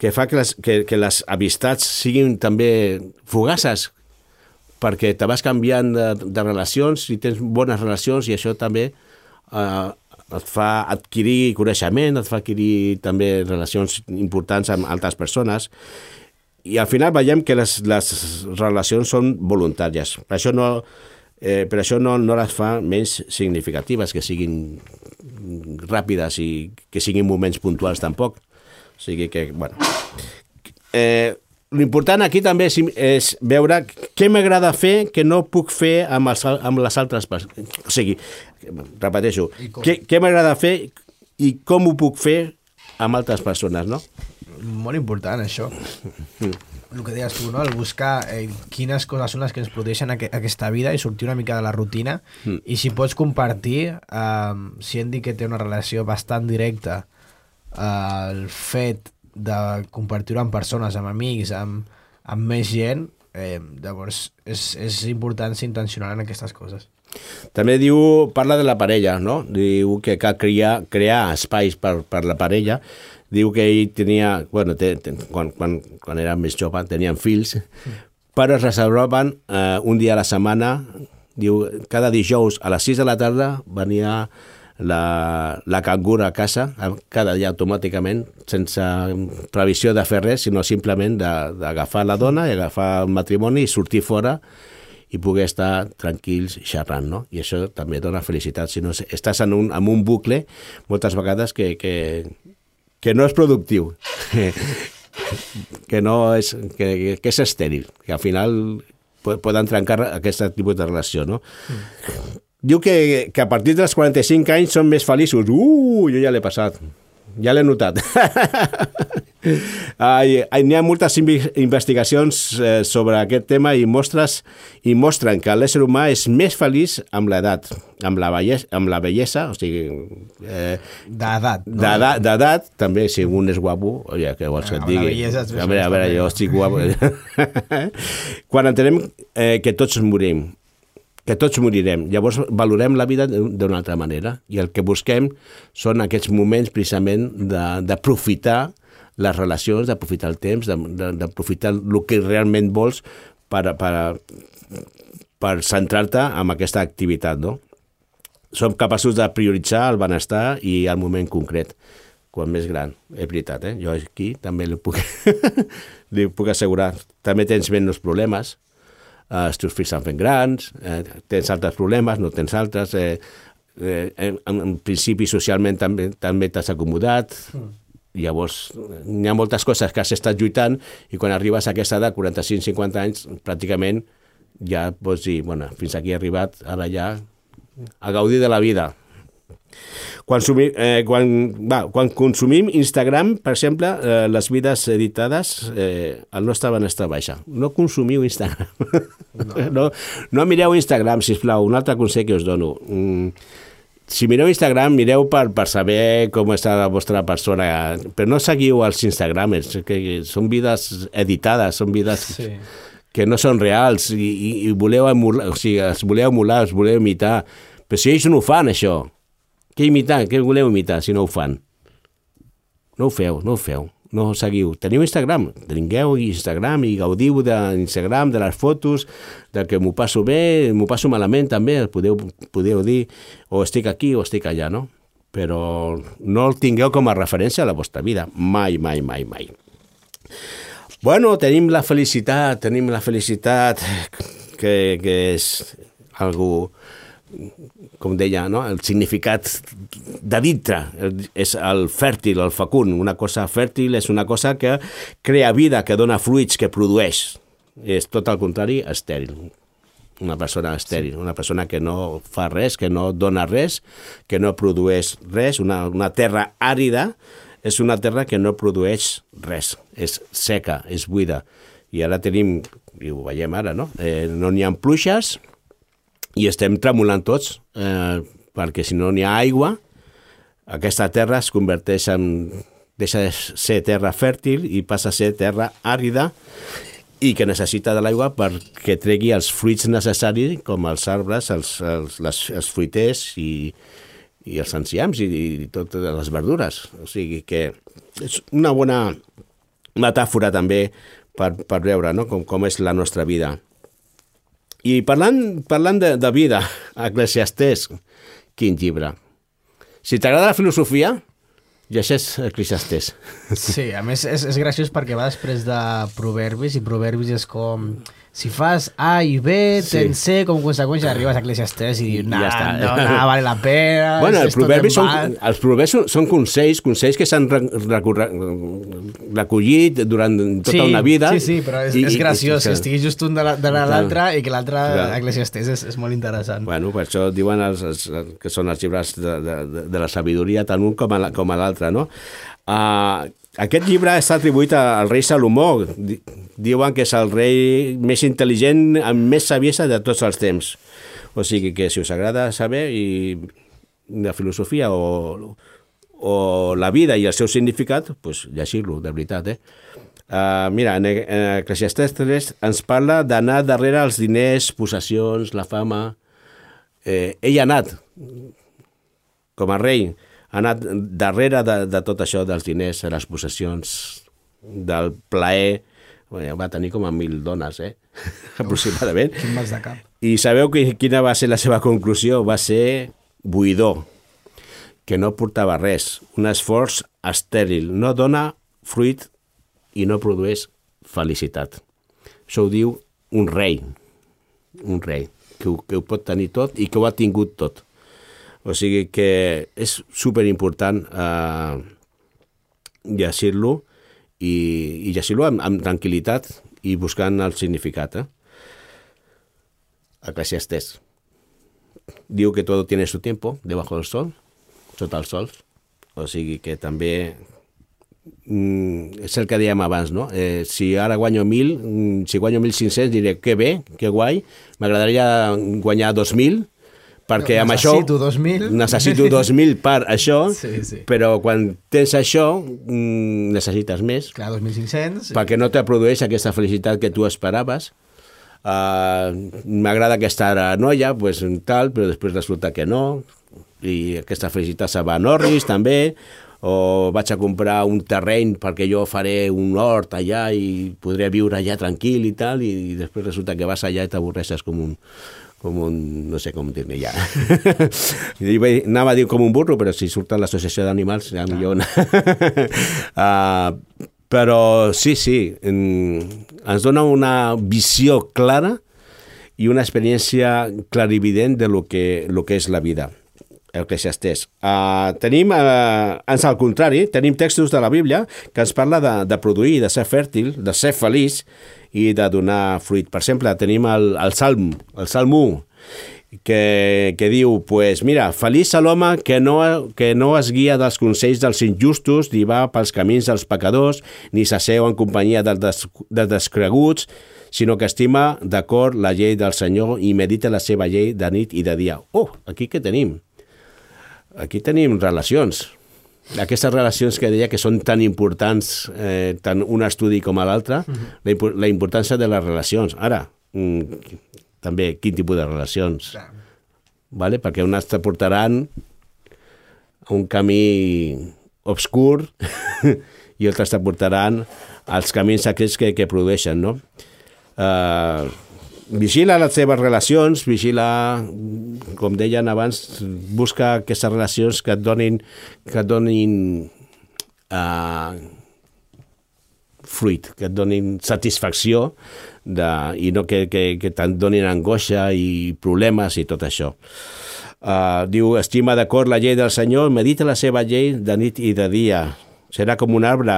que fa que les, que, que les amistats siguin també fugaces, perquè te vas canviant de, de relacions i tens bones relacions i això també eh, et fa adquirir coneixement, et fa adquirir també relacions importants amb altres persones i al final veiem que les, les relacions són voluntàries. Per això no, eh, per això no, no les fa menys significatives, que siguin ràpides i que siguin moments puntuals tampoc. O sigui que, bueno... Eh, L'important aquí també és, és veure què m'agrada fer que no puc fer amb, els, amb les altres persones. O sigui, repeteixo, què, què m'agrada fer i com ho puc fer amb altres persones, no? Molt important, això. El que deies tu, no? El buscar eh, quines coses són les que ens produeixen aqu aquesta vida i sortir una mica de la rutina Mm. i si pots compartir, eh, si hem dit que té una relació bastant directa eh, el fet de compartir-ho amb persones, amb amics, amb, amb més gent, eh, llavors és, és important ser intencional en aquestes coses. També diu, parla de la parella, no? Diu que cal crear, crear espais per, per la parella. Diu que ell tenia, bueno, té, té, quan, quan, quan era més jove, tenien fills, però es reservaven eh, un dia a la setmana, diu, cada dijous a les 6 de la tarda venia la, la cangura a casa, cada dia automàticament, sense previsió de fer res, sinó simplement d'agafar la dona i agafar el matrimoni i sortir fora i poder estar tranquils xerrant, no? I això també dona felicitat. Si no, estàs en un, en un bucle moltes vegades que, que, que no és productiu, [laughs] que no és, que, que és estèril, que al final po- poden trencar aquest tipus de relació, no? Diu que, que a partir dels 45 anys són més feliços. Uh, jo ja l'he passat. Ja l'he notat. [laughs] Ai, N'hi ha moltes investigacions eh, sobre aquest tema i mostres i mostren que l'ésser humà és més feliç amb l'edat, amb la bellesa, amb la bellesa o sigui... Eh, D'edat. no? D'edat, també, si un és guapo, oye, què vols que et digui? a veure, a veure, jo estic guapo. [laughs] Quan entenem eh, que tots morim, que tots morirem. Llavors valorem la vida d'una altra manera i el que busquem són aquests moments precisament d'aprofitar les relacions, d'aprofitar el temps, d'aprofitar el que realment vols per, per, per centrar-te en aquesta activitat, no? Som capaços de prioritzar el benestar i el moment concret quan més gran, és veritat, eh? Jo aquí també li puc, [laughs] li puc assegurar. També tens menys problemes, eh, els teus fills s'han fet grans, eh, tens altres problemes, no tens altres, eh, eh, en, en principi socialment també també t'has acomodat, llavors n'hi ha moltes coses que has estat lluitant i quan arribes a aquesta edat, 45-50 anys, pràcticament ja pots dir, bueno, fins aquí he arribat, ara ja a gaudir de la vida. Quan, sumi, eh, quan, va, quan consumim Instagram, per exemple, eh, les vides editades, eh, el nostre benestar baixa. No consumiu Instagram. No. [laughs] no, no mireu Instagram, si plau. Un altre consell que us dono. Mm, si mireu Instagram, mireu per, per saber com està la vostra persona, però no seguiu els Instagramers, que són vides editades, són vides Sí. que no són reals i, i, i voleu emular, o sigui, els voleu emular, els voleu imitar. Però si ells no ho fan, això, què imitar? Què voleu imitar si no ho fan? No ho feu, no ho feu. No ho seguiu. Teniu Instagram? Tingueu Instagram i gaudiu d'Instagram, de les fotos, del que m'ho passo bé, m'ho passo malament també, podeu, podeu dir o estic aquí o estic allà, no? Però no el tingueu com a referència a la vostra vida. Mai, mai, mai, mai. Bueno, tenim la felicitat, tenim la felicitat que, que és algo com deia, no? el significat de dintre és el fèrtil, el fecund. Una cosa fèrtil és una cosa que crea vida, que dona fruits, que produeix. És tot el contrari, estèril. Una persona estèril, una persona que no fa res, que no dona res, que no produeix res, una, una terra àrida, és una terra que no produeix res, és seca, és buida. I ara tenim, i ho veiem ara, no? Eh, no n'hi ha pluixes, i estem tremolant tots, eh, perquè si no n'hi ha aigua, aquesta terra es converteix en deixa de ser terra fèrtil i passa a ser terra àrida i que necessita de l'aigua perquè tregui els fruits necessaris com els arbres, els, els, les, els fruiters i, i els enciams i, i totes les verdures. O sigui que és una bona metàfora també per, per veure no? com, com és la nostra vida. I parlant, parlant de, de vida, [laughs] Eclesiastés, quin llibre. Si t'agrada la filosofia, llegeix Eclesiastés. Sí, a més és, és graciós perquè va després de Proverbis i Proverbis és com si fas A i B, Sí. tens C, com a conseqüència arribes a Eclesiastés i dius, nah, ja està. no, no, vale la pena, Bueno, els proverbis, són, els proverbis són, són consells, consells que s'han recollit durant tota sí, una vida. Sí, sí, però és, I- és graciós i- que estigui just un de la- de la- l'altre i que l'altre Clar. Eclesiastés és, és molt interessant. Bueno, per això diuen els, els, que són els llibres de, de, de, la sabidoria, tant un com a l'altre, no? Uh, aquest llibre està atribuït al rei Salomó. Di- Diuen que és el rei més intel·ligent, amb més saviesa de tots els temps. O sigui que si us agrada saber i de filosofia o, o la vida i el seu significat, pues, llegir-lo, de veritat, eh? Uh, mira, en, en Eclesiastes 3 ens parla d'anar darrere els diners, possessions, la fama... Eh, ell ha anat, com a rei, ha anat darrere de, de tot això dels diners, de les possessions, del plaer... Bueno, va tenir com a mil dones, eh? [laughs] aproximadament. Quin mas de cap. I sabeu que, quina va ser la seva conclusió? Va ser buidor, que no portava res, un esforç estèril, no dona fruit i no produeix felicitat. Això ho diu un rei, un rei, que ho, que ho pot tenir tot i que ho ha tingut tot. O sigui que és superimportant eh, llegir-lo i, i llegir-lo amb, amb tranquil·litat i buscant el significat. Eh? Eclesiastés. Diu que todo tiene su tiempo debajo del sol, sota el sol. O sigui que també mm, és el que dèiem abans, no? Eh, si ara guanyo 1.000, mm, si guanyo 1.500 diré que bé, que guai, m'agradaria guanyar 2.000, perquè amb això... Necessito 2.000. Necessito 2.000 per això, [laughs] Sí, sí. però quan tens això mm, necessites més Clar, 2.500. perquè no te produeix aquesta felicitat que tu esperaves. Uh, M'agrada aquesta noia, pues, tal, però després resulta que no, i aquesta felicitat se va a Norris també, o vaig a comprar un terreny perquè jo faré un hort allà i podré viure allà tranquil i tal, i després resulta que vas allà i t'avorreixes com un, com un... no sé com dir-ne ja. [laughs] I vaig- Anava a dir com un burro, però si surt a l'associació d'animals, ja millor... uh, [laughs] però sí, sí, en- ens dona una visió clara i una experiència clarivident de lo que, lo que és la vida Eclesiastés. Uh, tenim, uh, ans al contrari, tenim textos de la Bíblia que ens parla de, de produir, de ser fèrtil, de ser feliç i de donar fruit. Per exemple, tenim el, el Salm, el Salm 1, que, que diu, pues, mira, feliç a l'home que no, que no es guia dels consells dels injustos, ni va pels camins dels pecadors, ni s'asseu en companyia dels, des, dels descreguts, sinó que estima d'acord la llei del Senyor i medita la seva llei de nit i de dia. Oh, aquí què tenim? Aquí tenim relacions. Aquestes relacions que deia que són tan importants, eh, tant un estudi com l'altre, la, impo- la importància de les relacions. Ara, mm, també, quin tipus de relacions? Vale? Perquè unes te portaran a un camí obscur [laughs] i altres te portaran als camins aquests que, que produeixen, no? Uh, vigila les teves relacions, vigila, com deien abans, busca aquestes relacions que et donin, que et donin uh, fruit, que et donin satisfacció de, i no que, que, que te'n donin angoixa i problemes i tot això. Uh, diu, estima d'acord la llei del Senyor, medita la seva llei de nit i de dia. Serà com un arbre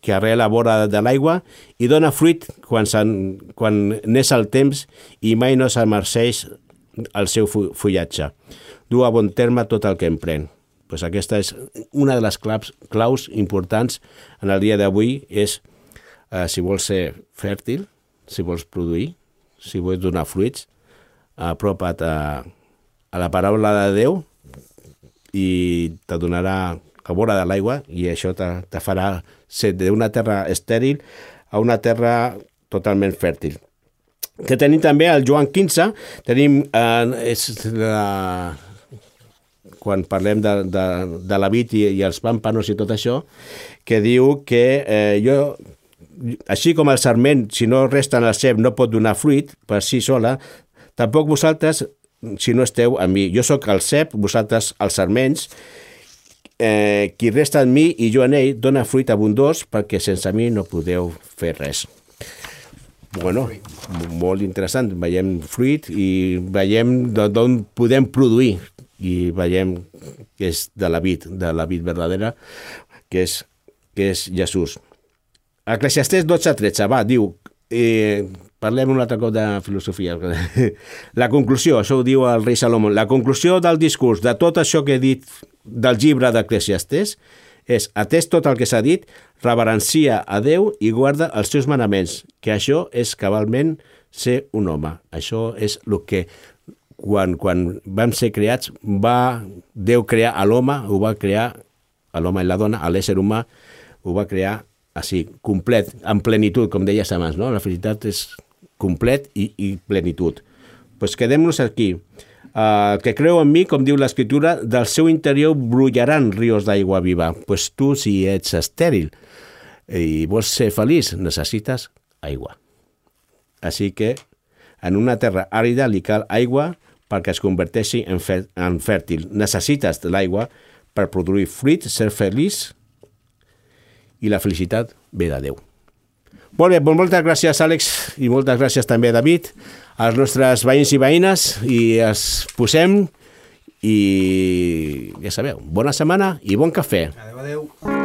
que arrela a vora de l'aigua i dona fruit quan, quan n'és el temps i mai no s'emerceix el seu fu- fullatge. Du a bon terme tot el que emprèn. Pues aquesta és una de les claus, claus importants en el dia d'avui és eh, si vols ser fèrtil, si vols produir, si vols donar fruits, apropa't a, a la paraula de Déu i te donarà a vora de l'aigua i això te, te farà ser d'una terra estèril a una terra totalment fèrtil. Que tenim també el Joan XV, tenim eh, és la, quan parlem de, de, de la vid i, i els pàmpanos i tot això, que diu que eh, jo, així com el sarment, si no resta en el cep, no pot donar fruit per si sola, tampoc vosaltres, si no esteu amb mi. Jo sóc el cep, vosaltres els sarments, eh, qui resta en mi i jo en ell dona fruit abundós perquè sense mi no podeu fer res. Bueno, molt interessant. Veiem fruit i veiem d'on podem produir i veiem que és de la vid, de la vid verdadera, que és, que és Jesús. Eclesiastés 12-13, va, diu, eh, parlem un altre cop de filosofia. [laughs] La conclusió, això ho diu el rei Salomó, la conclusió del discurs de tot això que he dit del llibre d'Eclesiastés és, atès tot el que s'ha dit, reverencia a Déu i guarda els seus manaments, que això és cabalment ser un home. Això és el que quan, quan vam ser creats va Déu crear a l'home, ho va crear a l'home i la dona, a l'ésser humà, ho va crear així, complet, en plenitud, com deies abans, no? La felicitat és complet i, i plenitud. Pues quedem-nos aquí. Uh, que creu en mi, com diu l'escriptura, del seu interior brullaran rius d'aigua viva. Pues tu, si ets estèril i vols ser feliç, necessites aigua. Així que en una terra àrida li cal aigua perquè es converteixi en, fer, en fèrtil. Necessites l'aigua per produir fruit, ser feliç i la felicitat ve de Déu. Molt bé, doncs moltes gràcies, Àlex, i moltes gràcies també, David, als nostres veïns i veïnes, i es posem, i ja sabeu, bona setmana i bon cafè. Adéu, adéu.